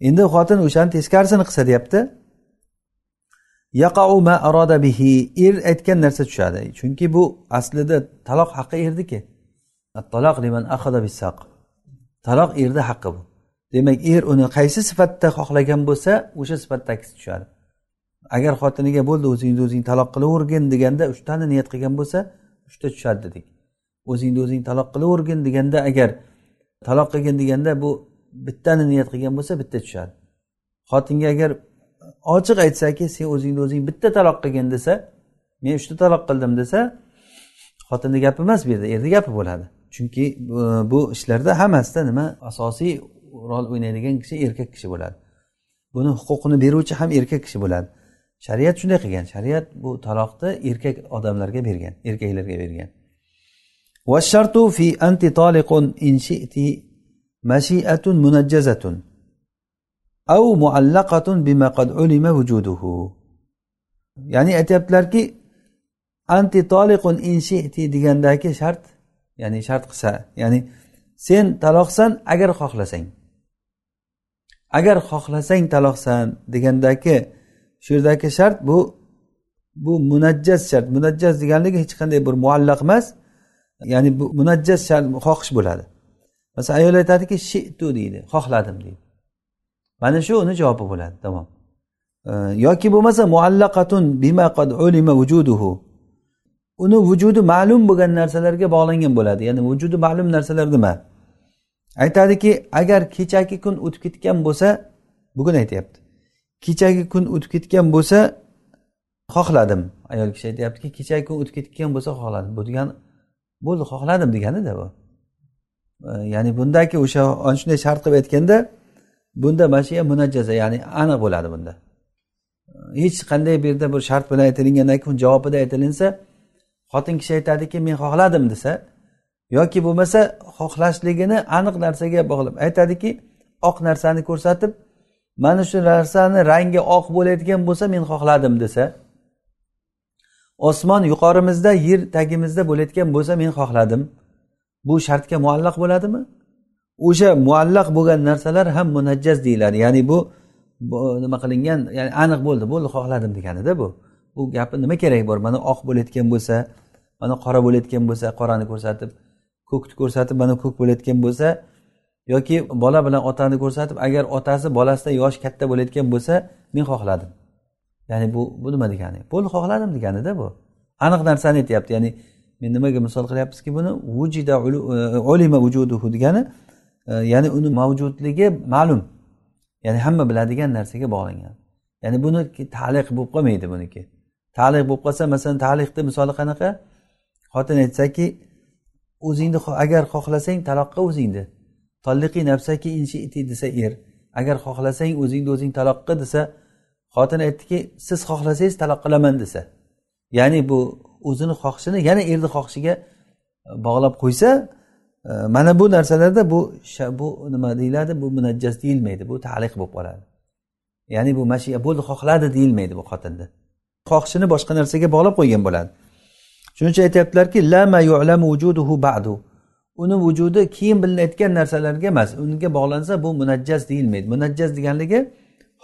Speaker 1: Endi xotin o'shani teskarisini qilsa deyapti. Bihi. Er aytgan narsa tushadi. Chunki bu aslida taloq haqqi erniki. Taloq liman bisaq taloq erni haqqi bu. Demak er uni qaysi sifatda xohlagan bo'lsa o'sha sifatdagisi tushadi. Agar xotiniga bo'ldi o'zingni o'zing taloq qilavergin deganda uchtani niyat qilgan bo'lsa uchta tushadi dedik. O'zingni o'zing taloq qilavergin deganda agar taloq qilgin deganda bu bittani niyat qilgan bo'lsa bitta tushadi. Xotinga agar ochiq aytsaki sen o'zingni o'zing bitta taloq qilgin desa men uchta taloq qildim desa xotinni gapi emas bu yerda erni gapi bo'ladi. Chunki e, bu ishlarda hammasida nima? Asosiy rol o'ynaydigan kishi erkak kishi bo'ladi. Buni huquqini beruvchi ham erkak kishi bo'ladi. Shariat shunday qilgan. Shariat bu taloqni erkak odamlarga bergan erkaklarga bergan. والشرط في أنت طالق إن شئت مشيئة منجزة أو معلقة بما قد علم وجوده ya'ni aytyaptilarki anti toliqun inshiti degandagi shart ya'ni shart qilsa ya'ni sen taloqsan agar xohlasang agar xohlasang taloqsan degandagi shu yerdagi shart bu bu munajjaz shart munajjaz deganligi hech qanday bir muallaq emas Ya'ni bu munajjaz xohish bo'ladi. Masalan ayol aytadiki shitu deydi xohladim deydi. Mana shu uni javobi bo'ladi tamom. Yoki bo'lmasa muallaqatun bima qad ulima vujuduhu uni vujudi ma'lum bo'lgan narsalarga bog'langan bo'ladi. Ya'ni vujudi ma'lum narsalar nima aytadiki agar kechagi kun o'tib ketgan bo'lsa bugun aytyapti. Kechagi kun o'tib ketgan bo'lsa xohladim. Ayol kishi aytyaptiki kechagi kun o'tib ketgan bo'lsa xohladim. Bu degani bo'ldi xohladim deganida bu. E, ya'ni bundagi o'sha ana shunday shart qilib aytganda bunda mashiya munajjaza ya'ni aniq bo'ladi bunda. E, hech qanday bu yerda bir shart bilan aytilingandan keyin javobida aytilinsa xotin kishi aytadiki men xohladim desa yoki bo'lmasa xohlashligini aniq narsaga bog'lab aytadiki oq narsani ko'rsatib mana shu narsani rangi oq bo'layotgan bo'lsa men xohladim desa osmon yuqorimizda yer tagimizda bo'layotgan bo'lsa men xohladim. Bu shartga muallaq bo'ladimi? O'sha muallaq bo'lgan narsalar ham munajjaz deyiladi. Ya'ni bu nima qilingan ya'ni aniq bo'ldi. Bo'ldi xohladim deganida bu. Bu gapni nima keragi bor? Mana oq bo'layotgan bo'lsa mana qora bo'layotgan bo'lsa qorani ko'rsatib ko'kni ko'rsatib mana ko'k bo'layotgan bo'lsa yoki bola bilan otani ko'rsatib agar otasi bolasidan yoshi katta bo'layotgan bo'lsa men xohladim. Ya'ni bu bu nima degani? Bo'ldi xohladim deganida bu. Aniq narsani aytyapti. Ya'ni men nimaga misol qilyapmizki buni vujida e, ulima vujuduhu degani e, ya'ni uni mavjudligi ma'lum. Ya'ni hamma biladigan narsaga bog'langan. Ya'ni buni taliq bo'lib qolmaydi buniki. Taliq bo'lib qolsa masalan taliqni misoli qanaqa? Xotin aytsaki o'zingni agar xohlasang taloqqa o'zingni. Tolliqi nafsaki inshiti desa er. Agar xohlasang o'zingni o'zing taloq qil desa xotin aytdiki siz xohlasangiz taloq qilaman desa ya'ni bu o'zini xohishini yana erni xohishiga e, bog'lab qo'ysa e, mana bu narsalarda bu bu nima deyiladi bu munajjas deyilmaydi bu taliq bo'lib qoladi. Ya'ni bu mashiya bo'ldi xohladi deyilmaydi bu xotinni xohishini boshqa narsaga bog'lab qo'ygan bo'ladi. Shuning uchun aytyaptilarki lama yu'lamu wujuduhu ba'du. Uni vujudi keyin bilinayotgan narsalarga emas unga bog'lansa bu munajjas deyilmaydi. Munajjas deganligi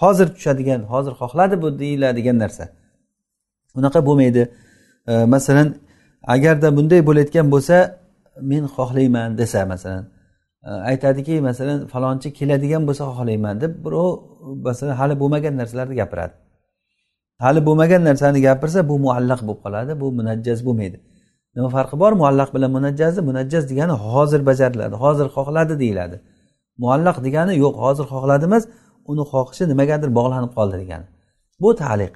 Speaker 1: hozir tushadigan hozir xohladi bu deyiladigan narsa. Unaqa bo'lmaydi. Masalan agarda bunday bo'layotgan bo'lsa men xohlayman desa masalan e, aytadiki masalan falonchi keladigan bo'lsa xohlayman deb birov masalan hali bo'lmagan narsalarni gapiradi. Hali bo'lmagan narsani gapirsa bu muallaq bo'lib qoladi bu munajjaz bo'lmaydi. Nima farqi bor? Muallaq bilan munajjazni munajjaz degani hozir bajariladi hozir xohladi deyiladi. Muallaq degani yo'q hozir xohladi emas uni xohishi nimagadir bog'lanib qoldi degani. Bu taliq.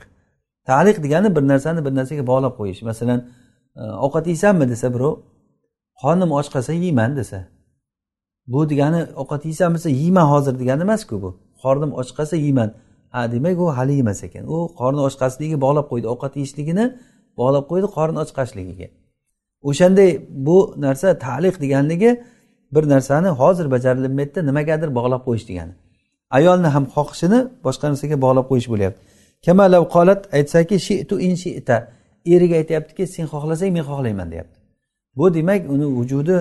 Speaker 1: Taliq degani bir narsani bir narsaga bog'lab qo'yish. Masalan e, ovqat yeysanmi desa birov qornim och qolsa yeyman desa. Bu degani ovqat yeysanmi desa yeyman hozir degani emasku bu. Qornim och qolsa yeyman. Ha demak u hali yemas ekan. U qorni och qolishligiga bog'lab qo'ydi. Ovqat yeyishligini bog'lab qo'ydi qorni och qolishligiga o'shanday bu narsa taliq deganligi bir narsani hozir bajarilmaydida nimagadir bog'lab qo'yish degani. Ayolni ham xohishini boshqa narsaga bog'lab qo'yish bo'lyapti. Kamalav qolat aytsaki shitu in shita. Eriga aytyaptiki sen xohlasang men xohlayman deyapti. Bu demak uni vujudi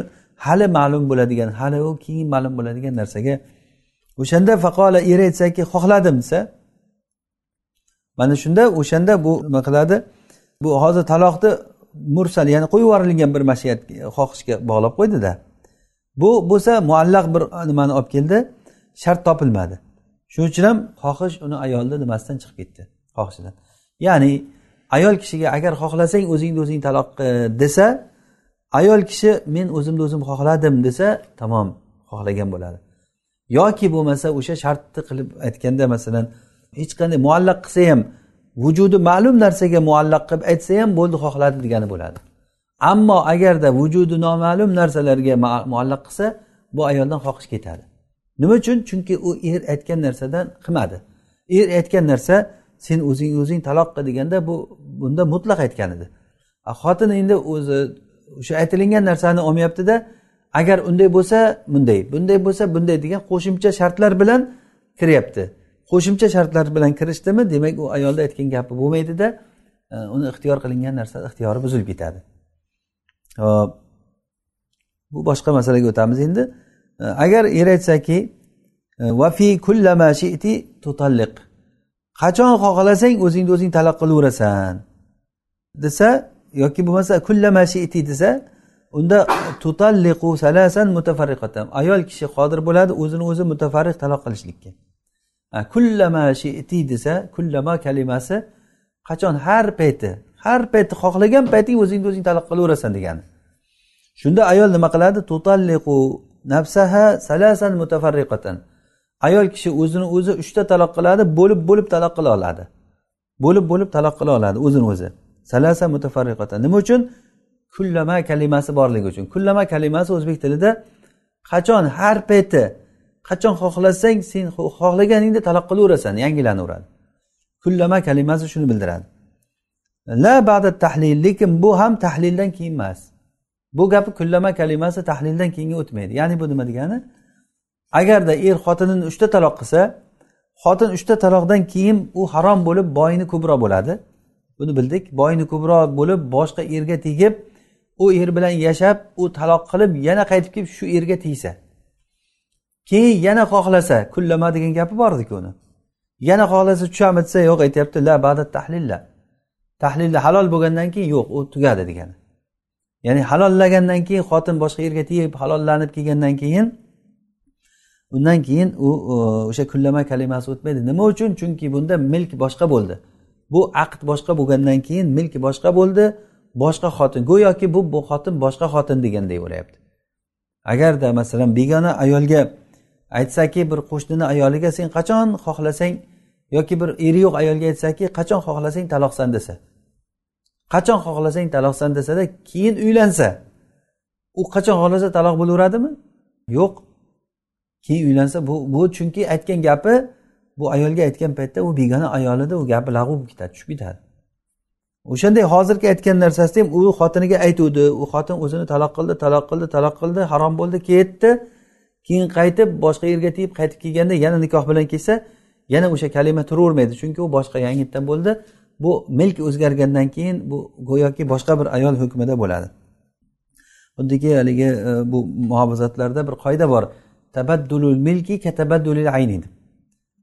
Speaker 1: hali ma'lum bo'ladigan hali u keyin ma'lum bo'ladigan narsaga o'shanda faqola eri aytsaki xohladim desa mana shunda o'shanda bu nima qiladi? Bu hozir taloqni mursal ya'ni qo'yib yuborilgan bir mashiat xohishga bog'lab qo'ydida. Bu bo'lsa muallaq bir nimani olib keldi? Shart topilmadi. Shuning uchun ham xohish uni ayolni nimasidan chiqib ketdi? Xohishidan. Ya'ni ayol kishiga agar xohlasang o'zingni o'zing taloq e, desa ayol kishi men o'zimni o'zim xohladim desa tamom xohlagan bo'ladi. Yoki bo'lmasa o'sha shartni qilib aytganda masalan hech qanday muallaq qilsa ham vujudi ma'lum narsaga muallaq qilib aytsa ham bo'ldi xohladi degani bo'ladi. Ammo agarda vujudi noma'lum narsalarga muallaq qilsa bu ayoldan xohish ketadi. Nima uchun? Chunki u er aytgan narsadan qilmadi er aytgan narsa sen o'zing o'zing taloq qil deganda bu bunda mutlaq aytgan edi. Xotin endi o'zi o'sha aytilingan narsani olmayaptida agar unday bo'lsa bunday bunday bo'lsa bunday degan qo'shimcha shartlar bilan kiryapti. Qo'shimcha shartlar bilan kirishdimi demak u ayolni aytgan gapi bo'lmaydida e, uni ixtiyor qilingan narsa ixtiyori buzilib ketadi. Hop bu boshqa masalaga o'tamiz endi. Agar er aytsaki vafi e, kullama shiti tutalliq. Qachon xohlasang o'zingni o'zing taloq qilaverasan. Desa yoki bo'lmasa kullama shiti desa unda tutalliqu salasan mutafarriqatan. Ayol kishi qodir bo'ladi o'zini o'zi mutafarriq taloq qilishlikka. Kullama shiti desa kullama kalimasi qachon har payti har payti xohlagan payting o'zingni o'zing taloq qilaverasan degani. Shunda ayol nima qiladi? Tutalliqu nafsaha salasan mutafarriqatan. Ayol kishi o'zini o'zi uchta taloq qiladi bo'lib bo'lib taloq qila oladi. Bo'lib bo'lib taloq qila oladi o'zini o'zi. Salasa mutafarriqatan. Nima uchun? Kullama kalimasi borligi uchun. Kullama kalimasi o'zbek tilida qachon har payti qachon xohlasang sen xohlaganingda taloq qilaverasan yangilanaveradi. Kullama kalimasi shuni bildiradi. La ba'da tahlil lekin bu ham tahlildan keyin emas. Bu gapi kullama kalimasi tahlildan keyinga o'tmaydi. Ya'ni bu nima degani? Agarda er xotinini uchta taloq qilsa xotin uchta taloqdan keyin u harom bo'lib boyni ko'proq bo'ladi. Buni bildik. Boyni ko'proq bo'lib boshqa erga tegib u er bilan yashab u taloq qilib yana qaytib kelib shu erga tegsa keyin yana xohlasa kullama degan gapi bor ediku uni. Yana xohlasa tushami desa yo'q aytyapti la bada tahlilla tahlilda halol bo'lgandan keyin yo'q u tugadi degani. Ya'ni halollagandan keyin xotin boshqa yerga tegib halollanib kelgandan keyin undan keyin u o'sha kullama kalimasi o'tmaydi. Nima uchun? Chunki bunda milk boshqa bo'ldi. Bu aqd boshqa bo'lgandan keyin milk boshqa bo'ldi. Boshqa xotin go'yoki bu bu xotin boshqa xotin deganday bo'lyapti agarda masalan begona ayolga aytsaki bir qo'shnini ayoliga sen qachon xohlasang yoki bir eri yo'q ayolga aytsaki qachon xohlasang taloqsan desa qachon xohlasang taloqsan desada keyin uylansa. U qachon xohlasa taloq bo'laveradimi? Yo'q. Keyin uylansa bu bu chunki aytgan gapi bu ayolga aytgan paytda u begona ayol edi u gapi lag'u bo'lib ketadi tushib ketadi. O'shanday hozirgi aytgan narsasida ham u xotiniga aytuvdi. U xotin o'zini taloq qildi taloq qildi taloq qildi harom bo'ldi ketdi. Keyin qaytib boshqa yerga tegib qaytib kelganda yana nikoh bilan kelsa yana o'sha kalima turavermaydi chunki u boshqa yangitdan bo'ldi. Bu milk o'zgargandan keyin bu go'yoki boshqa bir ayol hukmida bo'ladi. Xuddiki haligi e, bu muhofazatlarda bir qoida bor. Tabaddulul milki katabaddulil ayni.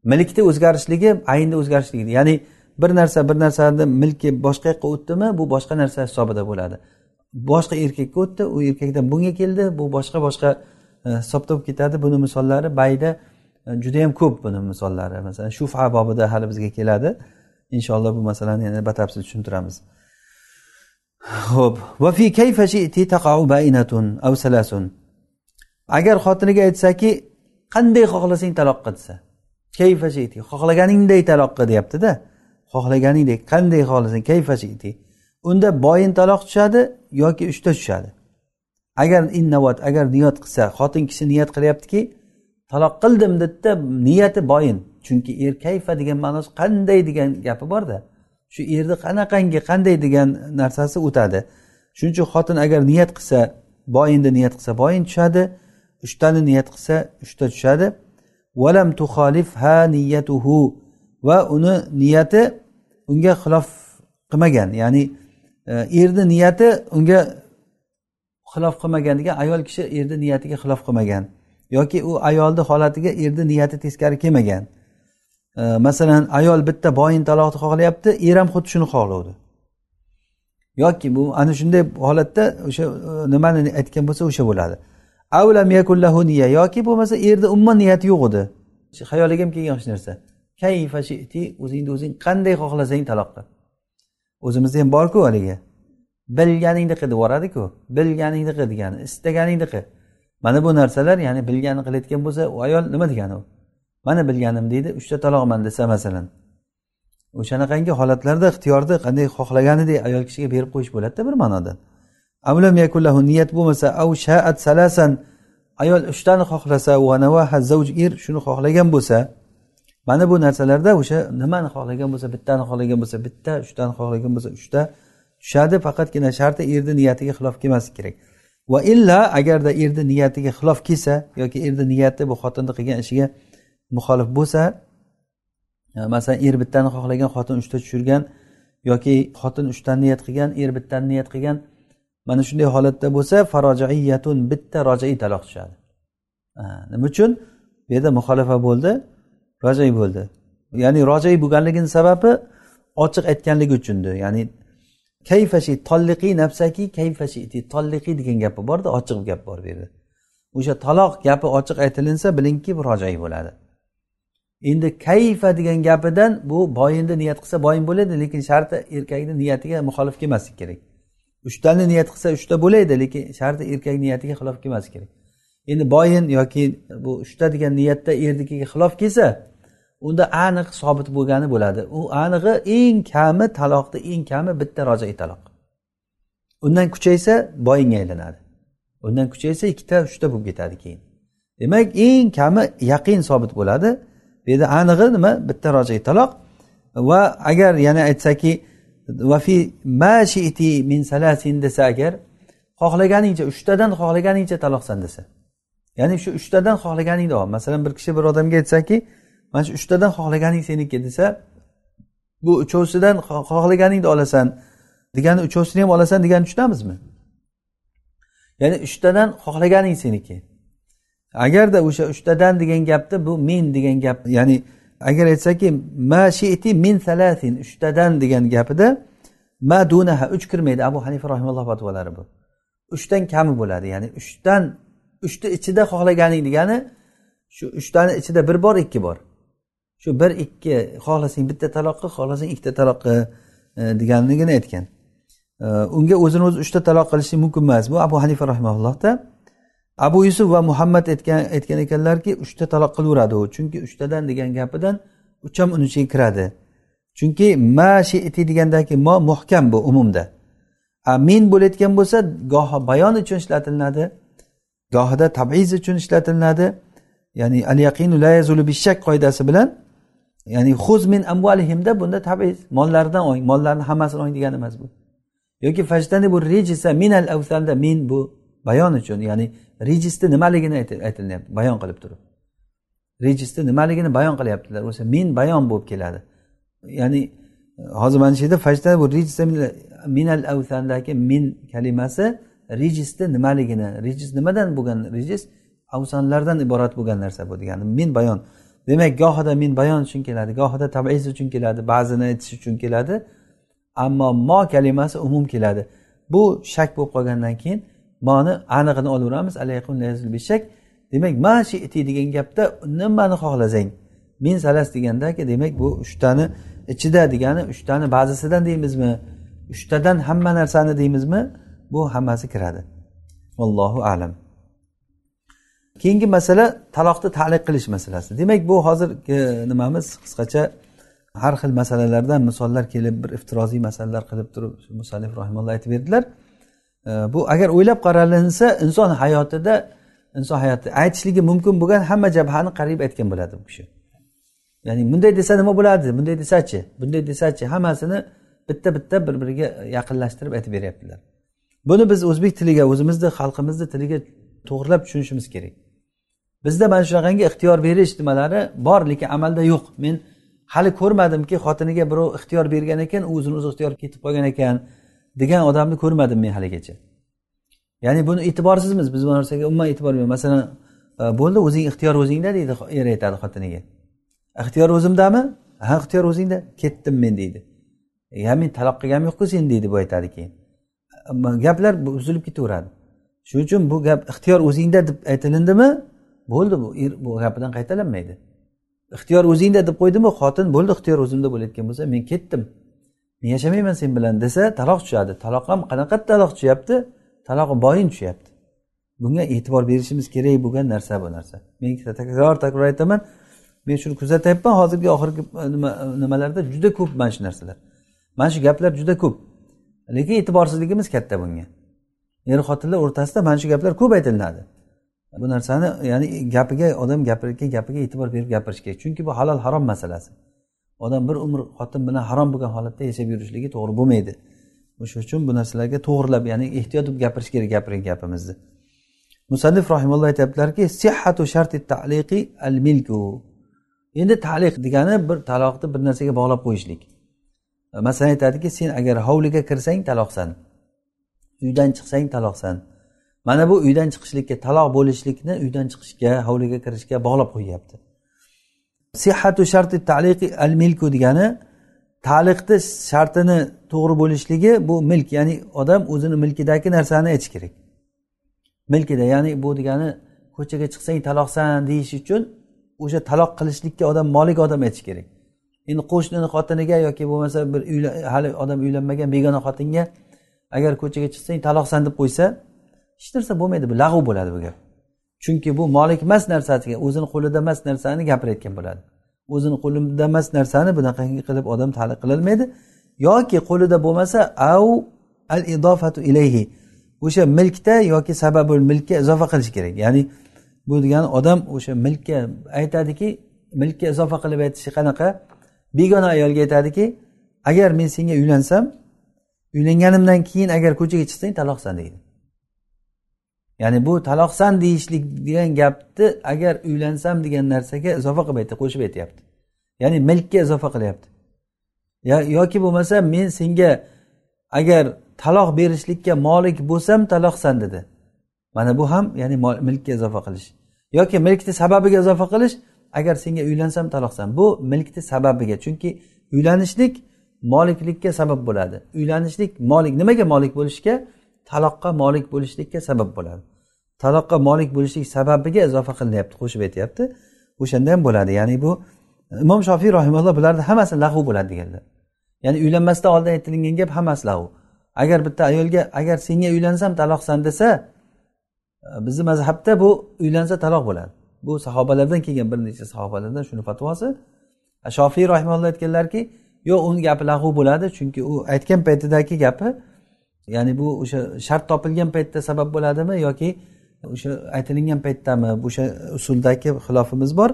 Speaker 1: Milkni o'zgarishligi aynni o'zgarishligi ya'ni bir narsa bir narsani milki boshqa yoqqa o'tdimi bu boshqa narsa hisobida bo'ladi. Boshqa erkakka o'tdi u erkakdan bunga keldi bu boshqa boshqa e, hisobda bo'lib ketadi. Buni misollari bayda e, judayam ko'p buni misollari. Masalan shufa bobida hali bizga keladi. Inshaalloh bu masalani yana batafsil tushuntiramiz. Ho'p va fi taqa'u aw salasun? Agar xotiniga aytsaki qanday xohlasang taloq desa. Kayfashiti xohlaganingday xohlaganingdek taloq deyaptida. Xohlaganingdek qanday xohlasang? Kayfashiti unda boyin taloq tushadi yoki uchta tushadi. Agar innovat agar niyat qilsa xotin kishi niyat qilyaptiki taloq qildim dedida niyati boyin. Chunki er kayfa degan ma'nosi qanday degan gapi borda. Shu erni qanaqangi qanday degan narsasi o'tadi. Shuning uchun xotin agar niyat qilsa boyinni niyat qilsa boyin tushadi uchtani niyat qilsa uchta tushadi. Valam ha niyatuhu. Va uni niyati unga xilof qilmagan. Ya'ni e, erni niyati unga xilof qilmagan degan ayol kishi erni niyatiga xilof qilmagan. Yoki u ayolni holatiga erni niyati teskari kelmagan. Masalan ayol bitta boyin taloqni xohlayapti er ham xuddi shuni xohlovdi. Yoki bu ana shunday holatda o'sha e, nimani aytgan bo'lsa o'sha bo'ladi. Avlam yakullahu niya yoki bo'lmasa erni umuman niyati yo'q edi. Xayoliga ham kelgan hech narsa. Kayfa shiti o'zingni o'zing qanday xohlasang taloq qil o'zimizda ham borku haligi. Bilganingni qil deb yuboradiku. Bilganingni qil degani istaganingni qil. Mana bu narsalar ya'ni bilganini qilayotgan bo'lsa u ayol nima degani u? Mana bilganim deydi uchta taloqman desa masalan. O'shanaqangi holatlarda ixtiyorni qanday xohlaganidek ayol kishiga berib qo'yish bo'ladida bir ma'noda. Avlam yakullahu niyat bo'lmasa av shaat salasan ayol uchtani xohlasa er shuni xohlagan bo'lsa mana bu narsalarda o'sha nimani xohlagan bo'lsa bittani xohlagan bo'lsa bitta uchtani xohlagan bo'lsa uchta tushadi faqatgina sharti erni niyatiga xilof kelmasligi kerak. Va illa agarda erni niyatiga xilof kelsa yoki erni niyati bu xotinni qilgan ishiga muxolif bo'lsa e, masalan er bittani xohlagan xotin uchta tushirgan yoki xotin uchtani niyat qilgan er bittani niyat qilgan mana shunday holatda bo'lsa farojaiyatun bitta rojai taloq tushadi. E, nima uchun? Bu yerda muxolifa bo'ldi rojai bo'ldi. Ya'ni rojai bo'lganligini sababi ochiq aytganligi uchundir. Ya'ni kayfashi tolliqiy nafsaki kayfashi tolliqiy degan gapi borda ochiq gap bor bu yerda. O'sha taloq gapi ochiq aytilinsa bilingki bu rojai bo'ladi. Endi kayfa degan gapidan bu boyinni niyat qilsa boyin bo'ladi lekin sharti erkakni niyatiga muxolif kelmaslik kerak. Uchtani niyat qilsa uchta bo'ladi lekin sharti erkak niyatiga xilof kelmaslik kerak. Endi boyin yoki bu uchta degan niyatda ernikiga xilof kelsa unda aniq sobit bo'lgani bo'ladi. U anig'i eng kami taloqni eng kami bitta rojai taloq undan kuchaysa boyinga aylanadi. Undan kuchaysa ikkita uchta bo'lib ketadi keyin. Demak eng kami yaqin sobit bo'ladi. Bu yerda anig'i nima? Bitta rojai taloq va agar yana aytsaki vafi mashiti min salasin desa agar xohlaganingcha uchtadan xohlaganingcha taloqsan desa. Ya'ni shu uchtadan xohlaganingni ol masalan bir kishi bir odamga aytsaki mana shu uchtadan xohlaganing seniki desa bu uchovsidan xohlaganingni olasan degani uchovsini ham olasan degani tushunamizmi? Ya'ni uchtadan xohlaganing seniki. Agarda o'sha uchtadan degan gapni bu men degan gap ya'ni agar aytsaki ma shiti min salasin uchtadan degan gapida ma dunaha uch kirmaydi. Abu hanifa rahimalloh fatvolari bu. Uchdan kami bo'ladi ya'ni uchdan uchni ichida xohlaganing degani shu uchtani ichida bir bor ikki bor. Shu bir ikki xohlasang bitta taloq xohlasang ikkita taloqqa e, deganligini aytgan. E, unga o'zini o'zi uchta taloq qilishi mumkin emas. Bu abu hanifa rahimaullohda abu yusuf va muhammad aytgan aytgan ekanlarki uchta taloq qilaveradi u. Chunki uchtadan degan gapidan uch ham uni ichiga kiradi. Chunki ma shiti degandagi mo muhkam bu umumda. A min bo'layotgan bo'lsa gohi bayon uchun ishlatilinadi gohida tabiz uchun ishlatilinadi ya'ni al yaqinu la yazulu bishak qoidasi bilan ya'ni xuz min amvalihimda bunda tabiz mollaridan oling mollarni hammasini oling degani emas bu. Yoki fajdani bu rejisa minal avsanda min bu bayon uchun. Ya'ni rejisni nimaligini aytilyapti bayon qilib turib. Rejisni nimaligini bayon qilyaptilar. O'sha men bayon bo'lib keladi. Ya'ni hozir mana shu yerda fajda bu rejis minal avsandagi min kalimasi rejisni nimaligini rejis nimadan bo'lgan rejis avsanlardan iborat bo'lgan narsa bu degani. Min bayon. Demak gohida min bayon uchun keladi gohida tabiz uchun keladi ba'zini aytish uchun keladi. Ammo mo kalimasi umum keladi. Bu shak bo'lib qolgandan keyin moni anig'ini olaveramiz. Demak mashiti degan gapda nimani xohlasang? Min salas degandaki demak bu uchtani ichida degani uchtani ba'zisidan deymizmi? Uchtadan hamma narsani deymizmi? Bu hammasi kiradi. Allohu alam. Keyingi masala taloqni taliq qilish masalasi. Demak bu hozirgi e, nimamiz? Qisqacha har xil masalalardan misollar kelib bir iftiroziy masalalar qilib turib musallif rahimalloh aytib berdilar. E, bu agar o'ylab qaralinsa inson hayotida inson hayotida aytishligi mumkin bo'lgan hamma jabhani qariyb aytgan bo'ladi bu kishi. Ya'ni bunday desa nima bo'ladi? Bunday desachi? Bunday desachi? Hammasini bitta bitta bir biriga yaqinlashtirib aytib beryaptilar. Buni biz o'zbek tiliga o'zimizni xalqimizni tiliga to'g'irlab tushunishimiz kerak. Bizda mana shunaqangi ixtiyor berish nimalari bor lekin amalda yo'q. Men hali ko'rmadimki xotiniga birov ixtiyor bergan ekan u o'zini o'zi ixtiyor ketib qolgan ekan degan odamni ko'rmadim men haligacha. Ya'ni buni e'tiborsizmiz biz bu narsaga umuman e'tibor bermaymiz. Masalan e, bo'ldi o'zing ixtiyor o'zingda deydi er aytadi xotiniga. E, ixtiyor o'zimdami? Ha ixtiyor o'zingda. Ketdim men deydi. E, ya men taloq qilganim yo'qku sen deydi bu aytadi keyin. Gaplar uzilib ketaveradi. Shuning uchun bu gap ixtiyor o'zingda deb aytilindimi? Bo'ldi bu er bu gapidan qaytalanmaydi. Ixtiyor o'zingda deb qo'ydimi xotin bo'ldi ixtiyor o'zimda bo'layotgan bo'lsa men ketdim. Men yashamayman sen bilan desa taloq tushadi. Taloq ham qanaqa taloq tushyapti? Talog'i boyin tushyapti. Bunga e'tibor berishimiz kerak bo'lgan narsa bu narsa. Men takror takror aytaman. Men shuni kuzatyapman hozirgi oxirgi e, e, nimalarda juda ko'p mana shu narsalar. Mana shu gaplar juda ko'p. Lekin e'tiborsizligimiz katta bunga. Er xotinlar o'rtasida mana shu gaplar ko'p aytilinadi. Bu narsani ya'ni gapiga odam gapirayotgan gapiga e'tibor berib gapirish kerak. Chunki bu halol harom masalasi. Odam bir umr xotin bilan harom bo'lgan holatda yashab yurishligi to'g'ri bo'lmaydi. O'sha uchun bu narsalarga to'g'irlab ya'ni ehtiyot bo'lib gapirish kerak gapirgan gapimizni. Musannif rahimulloh aytyaptilarki sihhatu sharti taliqi al milku endi taliq degani bir taloqni bir narsaga bog'lab qo'yishlik. Masalan aytadiki sen agar hovliga kirsang taloqsan. Uydan chiqsang taloqsan. Mana bu uydan chiqishlikka taloq bo'lishlikni uydan chiqishga hovliga kirishga bog'lab qo'yyapti. Sihatu sharti taliqi al milku degani taliqni shartini to'g'ri bo'lishligi bu milk ya'ni odam o'zini milkidagi narsani aytish kerak. Milkida ya'ni bu degani ko'chaga chiqsang taloqsan deyish uchun o'sha taloq qilishlikka odam molik odam aytish kerak. Endi qo'shnini xotiniga yoki bo'lmasa bir hali odam uylanmagan begona xotinga agar ko'chaga chiqsang taloqsan deb qo'ysa hech narsa bo'lmaydi bu lag'v bo'ladi bu gap. Chunki bu molik emas narsasiga o'zini qo'lida emas narsani gapirayotgan bo'ladi. O'zini qo'lida emas narsani bunaqangi qilib odam taliq qilolmaydi. Yoki qo'lida bo'lmasa au al idofatu ilayhi o'sha milkda yoki sababul milkka izofa qilish kerak. Ya'ni bu degani odam o'sha milkka aytadiki milkka izofa qilib aytishi qanaqa? Begona ayolga aytadiki agar men senga uylansam uylanganimdan keyin agar ko'chaga chiqsang taloqsan deydi. Ya'ni bu taloqsan deyishlik degan gapni agar uylansam degan narsaga izofa qilib aytdi qo'shib aytyapti. Ya'ni milkka izofa qilyapti. Yoki bo'lmasa men senga agar taloq berishlikka molik bo'lsam taloqsan dedi. Mana bu ham ya'ni milkka izofa qilish. Yoki milkni sababiga izofa qilish agar senga uylansam taloqsan bu milkni sababiga chunki uylanishlik moliklikka sabab bo'ladi. Uylanishlik molik nimaga molik bo'lishga? Taloqqa molik bo'lishlikka sabab bo'ladi. Taloqqa molik bo'lishlik sababiga izofa qilinyapti qo'shib aytyapti. O'shanda ham bo'ladi. Ya'ni bu imom shofiy rahimalloh bularni hammasi lag'u bo'ladi deganlar. Ya'ni uylanmasdan oldin aytilingan gap hammasi lag'u agar bitta ayolga agar senga uylansam taloqsan desa e, bizni mazhabda bu uylansa taloq bo'ladi. Bu sahobalardan kelgan bir necha sahobalardan shuni fatvosi. Shofiy rahimalloh aytganlarki yo'q uni gapi lag'u bo'ladi chunki u aytgan paytidagi gapi ya'ni bu o'sha shart topilgan paytda sabab bo'ladimi yoki o'sha aytilingan paytdami? O'sha usuldagi xilofimiz bor.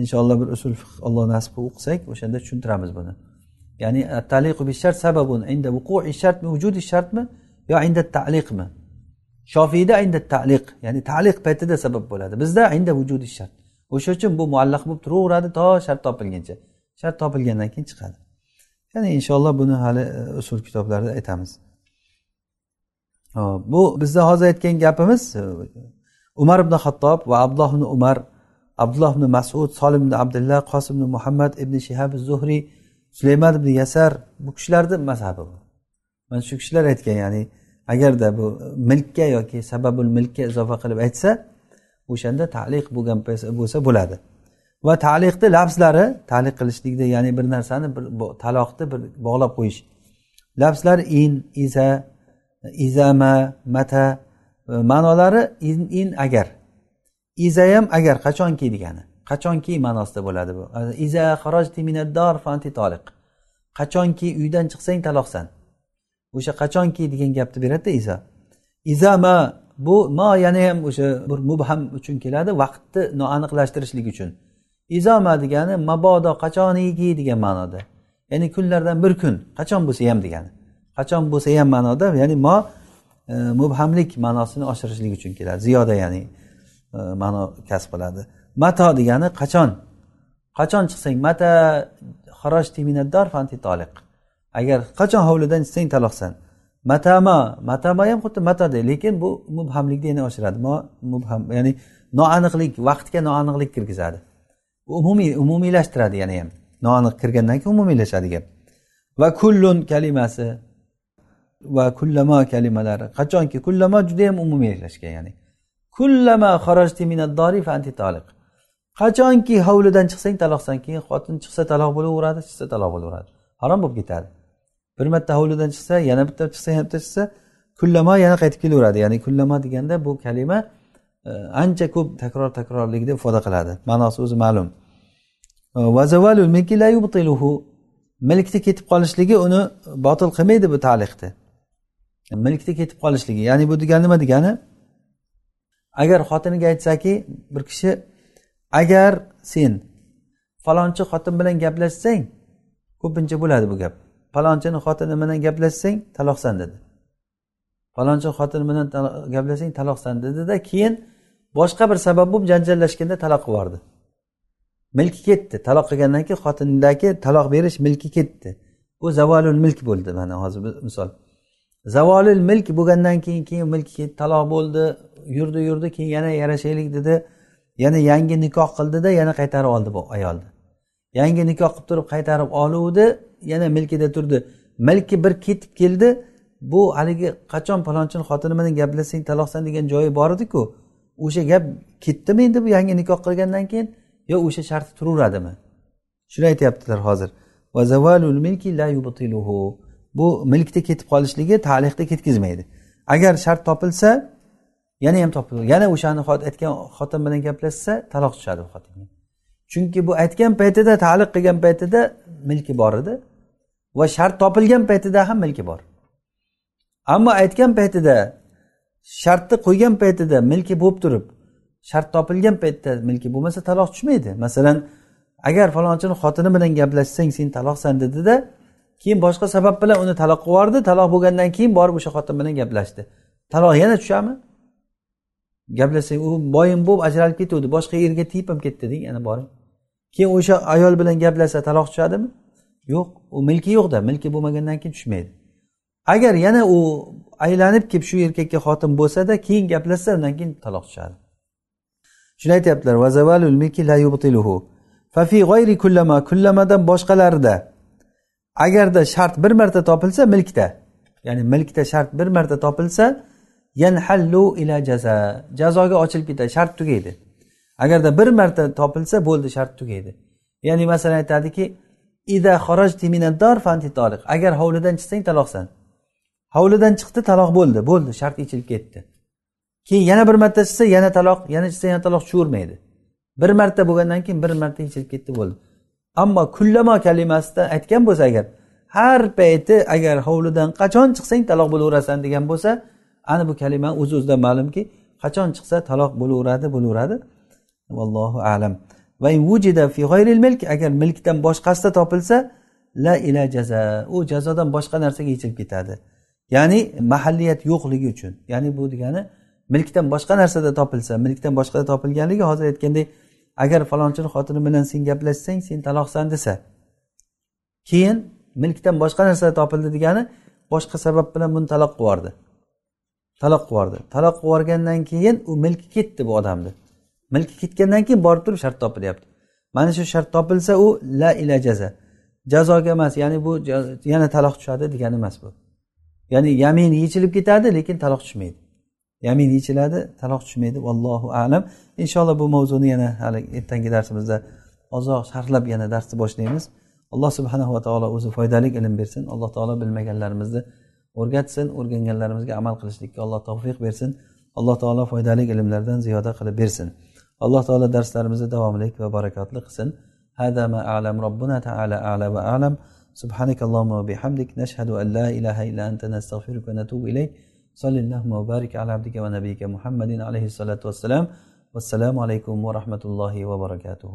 Speaker 1: Inshaalloh bir usul alloh nasib qilib o'qisak o'shanda tushuntiramiz buni. Ya'ni taliqu bi shart sababun. Inda vuqu'i shartmi vujudi shartmi yo inda taliqmi shofiyda inda taliq ya'ni taliq paytida sabab bo'ladi. Bizda inda vujudi shart. O'sha uchun bu muallaq bo'lib turaveradi to shart topilguncha. Shart topilgandan keyin chiqadi. Ya'ni inshaalloh buni hali e, usul kitoblarida aytamiz. Bu bizni hozir aytgan gapimiz e, umar ibn hattob va abdulloh ibn umar abdulloh ibn masud solim ibn abdulloh qosim ibn muhammad ibn shihab zuhriy sulaymon ibn yasar bu kishilarni mazhabi bu. Mana shu kishilar aytgan ya'ni agarda bu milkka yoki sababul milkka izofa qilib aytsa o'shanda taliq bo'lgan bo'lsa bo'ladi. Va taliqni lafzlari taliq qilishlikda ya'ni bir narsani bir taloqni bir bog'lab qo'yish. Lafzlar in iza izama mata e, ma'nolari in, in agar. Iza ham agar qachonki degani? Qachonki ma'nosida bo'ladi bu? E, iza fanti toliq. Qachonki uydan chiqsang taloqsan. O'sha qachonki degan gapni beradida iza. Izama bu ma yana ham o'sha bir mubham uchun keladi vaqtni noaniqlashtirishlik uchun. Izoma degani mabodo qachoniki degan ma'noda. Ya'ni kunlardan bir kun. Qachon bo'lsa ham degani. Qachon bo'lsa ham ma'noda ya'ni mo e, mubhamlik ma'nosini oshirishlik uchun keladi. Ziyoda ya'ni e, ma'no kasb qiladi. Mato degani qachon? Qachon chiqsang mata fanti toliq. Agar qachon hovlidan chiqsang taloqsan. Matama matama ham xuddi matada lekin bu mubhamlikni yana oshiradi. Mo mubham ya'ni noaniqlik vaqtga noaniqlik kirgizadi. Umumiy umumiylashtiradi yana ham. Noaniq kirgandan keyin umumiylashadi gap. Va kullun kalimasi va kullama kalimalari. Qachonki kullama judayam umumiylashgan ya'ni kullama anti toliq qachonki hovlidan chiqsang taloqsan keyin xotin chiqsa taloq bo'laveradi chiqsa taloq bo'laveradi. Harom bo'lib ketadi. Bir marta hovlidan chiqsa yana bitta chiqsa yana bitta chiqsa kullama yana qaytib kelaveradi. Ya'ni kullama deganda bu kalima e, ancha ko'p takror takrorlikni ifoda qiladi. Ma'nosi o'zi ma'lum. E, Milkni ketib qolishligi uni botil qilmaydi bu taliqni. Milkda ketib qolishligi. Ya'ni bu degani nima degani? Agar xotiniga aytsaki bir kishi agar sen falonchi xotin bilan gaplashsang ko'pincha bo'ladi bu gap. Falonchini xotini bilan gaplashsang taloqsan dedi. Falonchi xotin bilan gaplashsang taloqsan dedida keyin boshqa bir sabab bo'lib janjallashganda taloq qilib yubordi milki ketdi. Taloq qilgandan keyin xotindagi taloq berish milki ketdi. Bu zavolul milk bo'ldi mana hozir misol. Zavolil milk bo'lgandan keyin keyin milki taloq bo'ldi yurdi yurdi keyin yana yarashaylik dedi. Yana yangi nikoh qildida yana qaytarib oldi bu ayolni. Yangi nikoh qilib turib qaytarib oluvdi yana milkida turdi. Milki bir ketib keldi. Bu haligi qachon palonchini xotini bilan gaplashsang taloqsan degan joyi bor ediku. O'sha gap ketdimi endi bu yangi nikoh qilgandan keyin yo o'sha sharti turaveradimi? Shuni aytyaptilar hozir. Bu milkda ketib qolishligi talihda ketkazmaydi. Agar shart topilsa yana ham topiladi yana o'shani aytgan xotin bilan gaplashsa taloq tushadi xotinga. Chunki bu aytgan paytida taliq qilgan paytida milki bor edi va shart topilgan paytida ham milki bor. Ammo aytgan paytida shartni qo'ygan paytida milki bo'lib turib shart topilgan paytda milki bo'lmasa taloq tushmaydi. Masalan agar falonchini xotini bilan gaplashsang sen taloqsan dedida keyin boshqa sabab bilan uni taloq qilib yubordi taloq bo'lgandan keyin borib o'sha xotin bilan gaplashdi. Taloq yana tushadimi gaplashsang u boyim bo'lib ajralib ketuvdi. Boshqa erga tegib ham ketdi deng yana boring keyin o'sha ayol bilan gaplashsa taloq tushadimi? Yo'q u milki yo'qda. Milki bo'lmagandan keyin tushmaydi. Agar yana u aylanib kelib shu erkakka xotin bo'lsada keyin gaplashsa undan keyin taloq tushadi. Shuni aytyaptilar. Kullamadan boshqalarida agarda shart bir marta topilsa milkda. Ya'ni milkda shart bir marta topilsa yanhallu ila jaza. Jazoga ochilib ketadi shart tugaydi. Agarda bir marta topilsa bo'ldi shart tugaydi. Ya'ni masalan aytadiki ida agar hovlidan chiqsang taloqsan. Hovlidan chiqdi taloq bo'ldi. Bo'ldi shart yechilib ketdi. Keyin yana bir marta chiqsa yana taloq yana chiqsa yana taloq tushavermaydi bir marta bo'lgandan keyin bir marta yechilib ketdi bo'ldi. Ammo kullamo kalimasida aytgan bo'lsa agar har payti agar hovlidan qachon chiqsang taloq bo'laverasan degan bo'lsa ana bu kalima o'z o'zidan ma'lumki qachon chiqsa taloq bo'laveradi bo'laveradi. Vallohu alam. Va vujida fi milk agar milkdan boshqasida topilsa la ila jaza u jazodan boshqa narsaga yechilib ketadi. Ya'ni mahalliyat yo'qligi uchun. Ya'ni bu degani milkdan boshqa narsada topilsa milkdan boshqada topilganligi hozir aytgandek agar falonchini xotini bilan sen gaplashsang sen taloqsan desa keyin milkdan boshqa narsa topildi degani boshqa sabab bilan buni taloq qilib yubordi taloq qilib yubordi taloq qilib yuborgandan keyin u milki ketdi bu odamni. Milki ketgandan keyin borib turib shart topilyapti. Mana shu shart topilsa u la ila jaza. Jazoga emas ya'ni bu yana taloq tushadi degani emas bu. Ya'ni yamin yechilib ketadi lekin taloq tushmaydi. yamin yechiladi taloq tushmaydi vallohu alam inshaalloh bu mavzuni yana hali ertangi darsimizda ozroq sharhlab yana darsni boshlaymiz alloh subhanava taolo o'zi foydali ilm bersin alloh taolo bilmaganlarimizni o'rgatsin o'rganganlarimizga amal qilishlikka alloh tavfiq bersin alloh taolo foydali ilmlardan ziyoda qilib bersin alloh taolo darslarimizni davomli va barakotli qilsin هذا ما أعلم ربنا تعالى أعلى وأعلم سبحانك اللهم وبحمدك نشهد أن لا إله إلا أنت نستغفرك ونتوب إليك صل اللهم وبارك على عبدك ونبيك محمد عليه الصلاة والسلام. والسلام عليكم ورحمة الله وبركاته.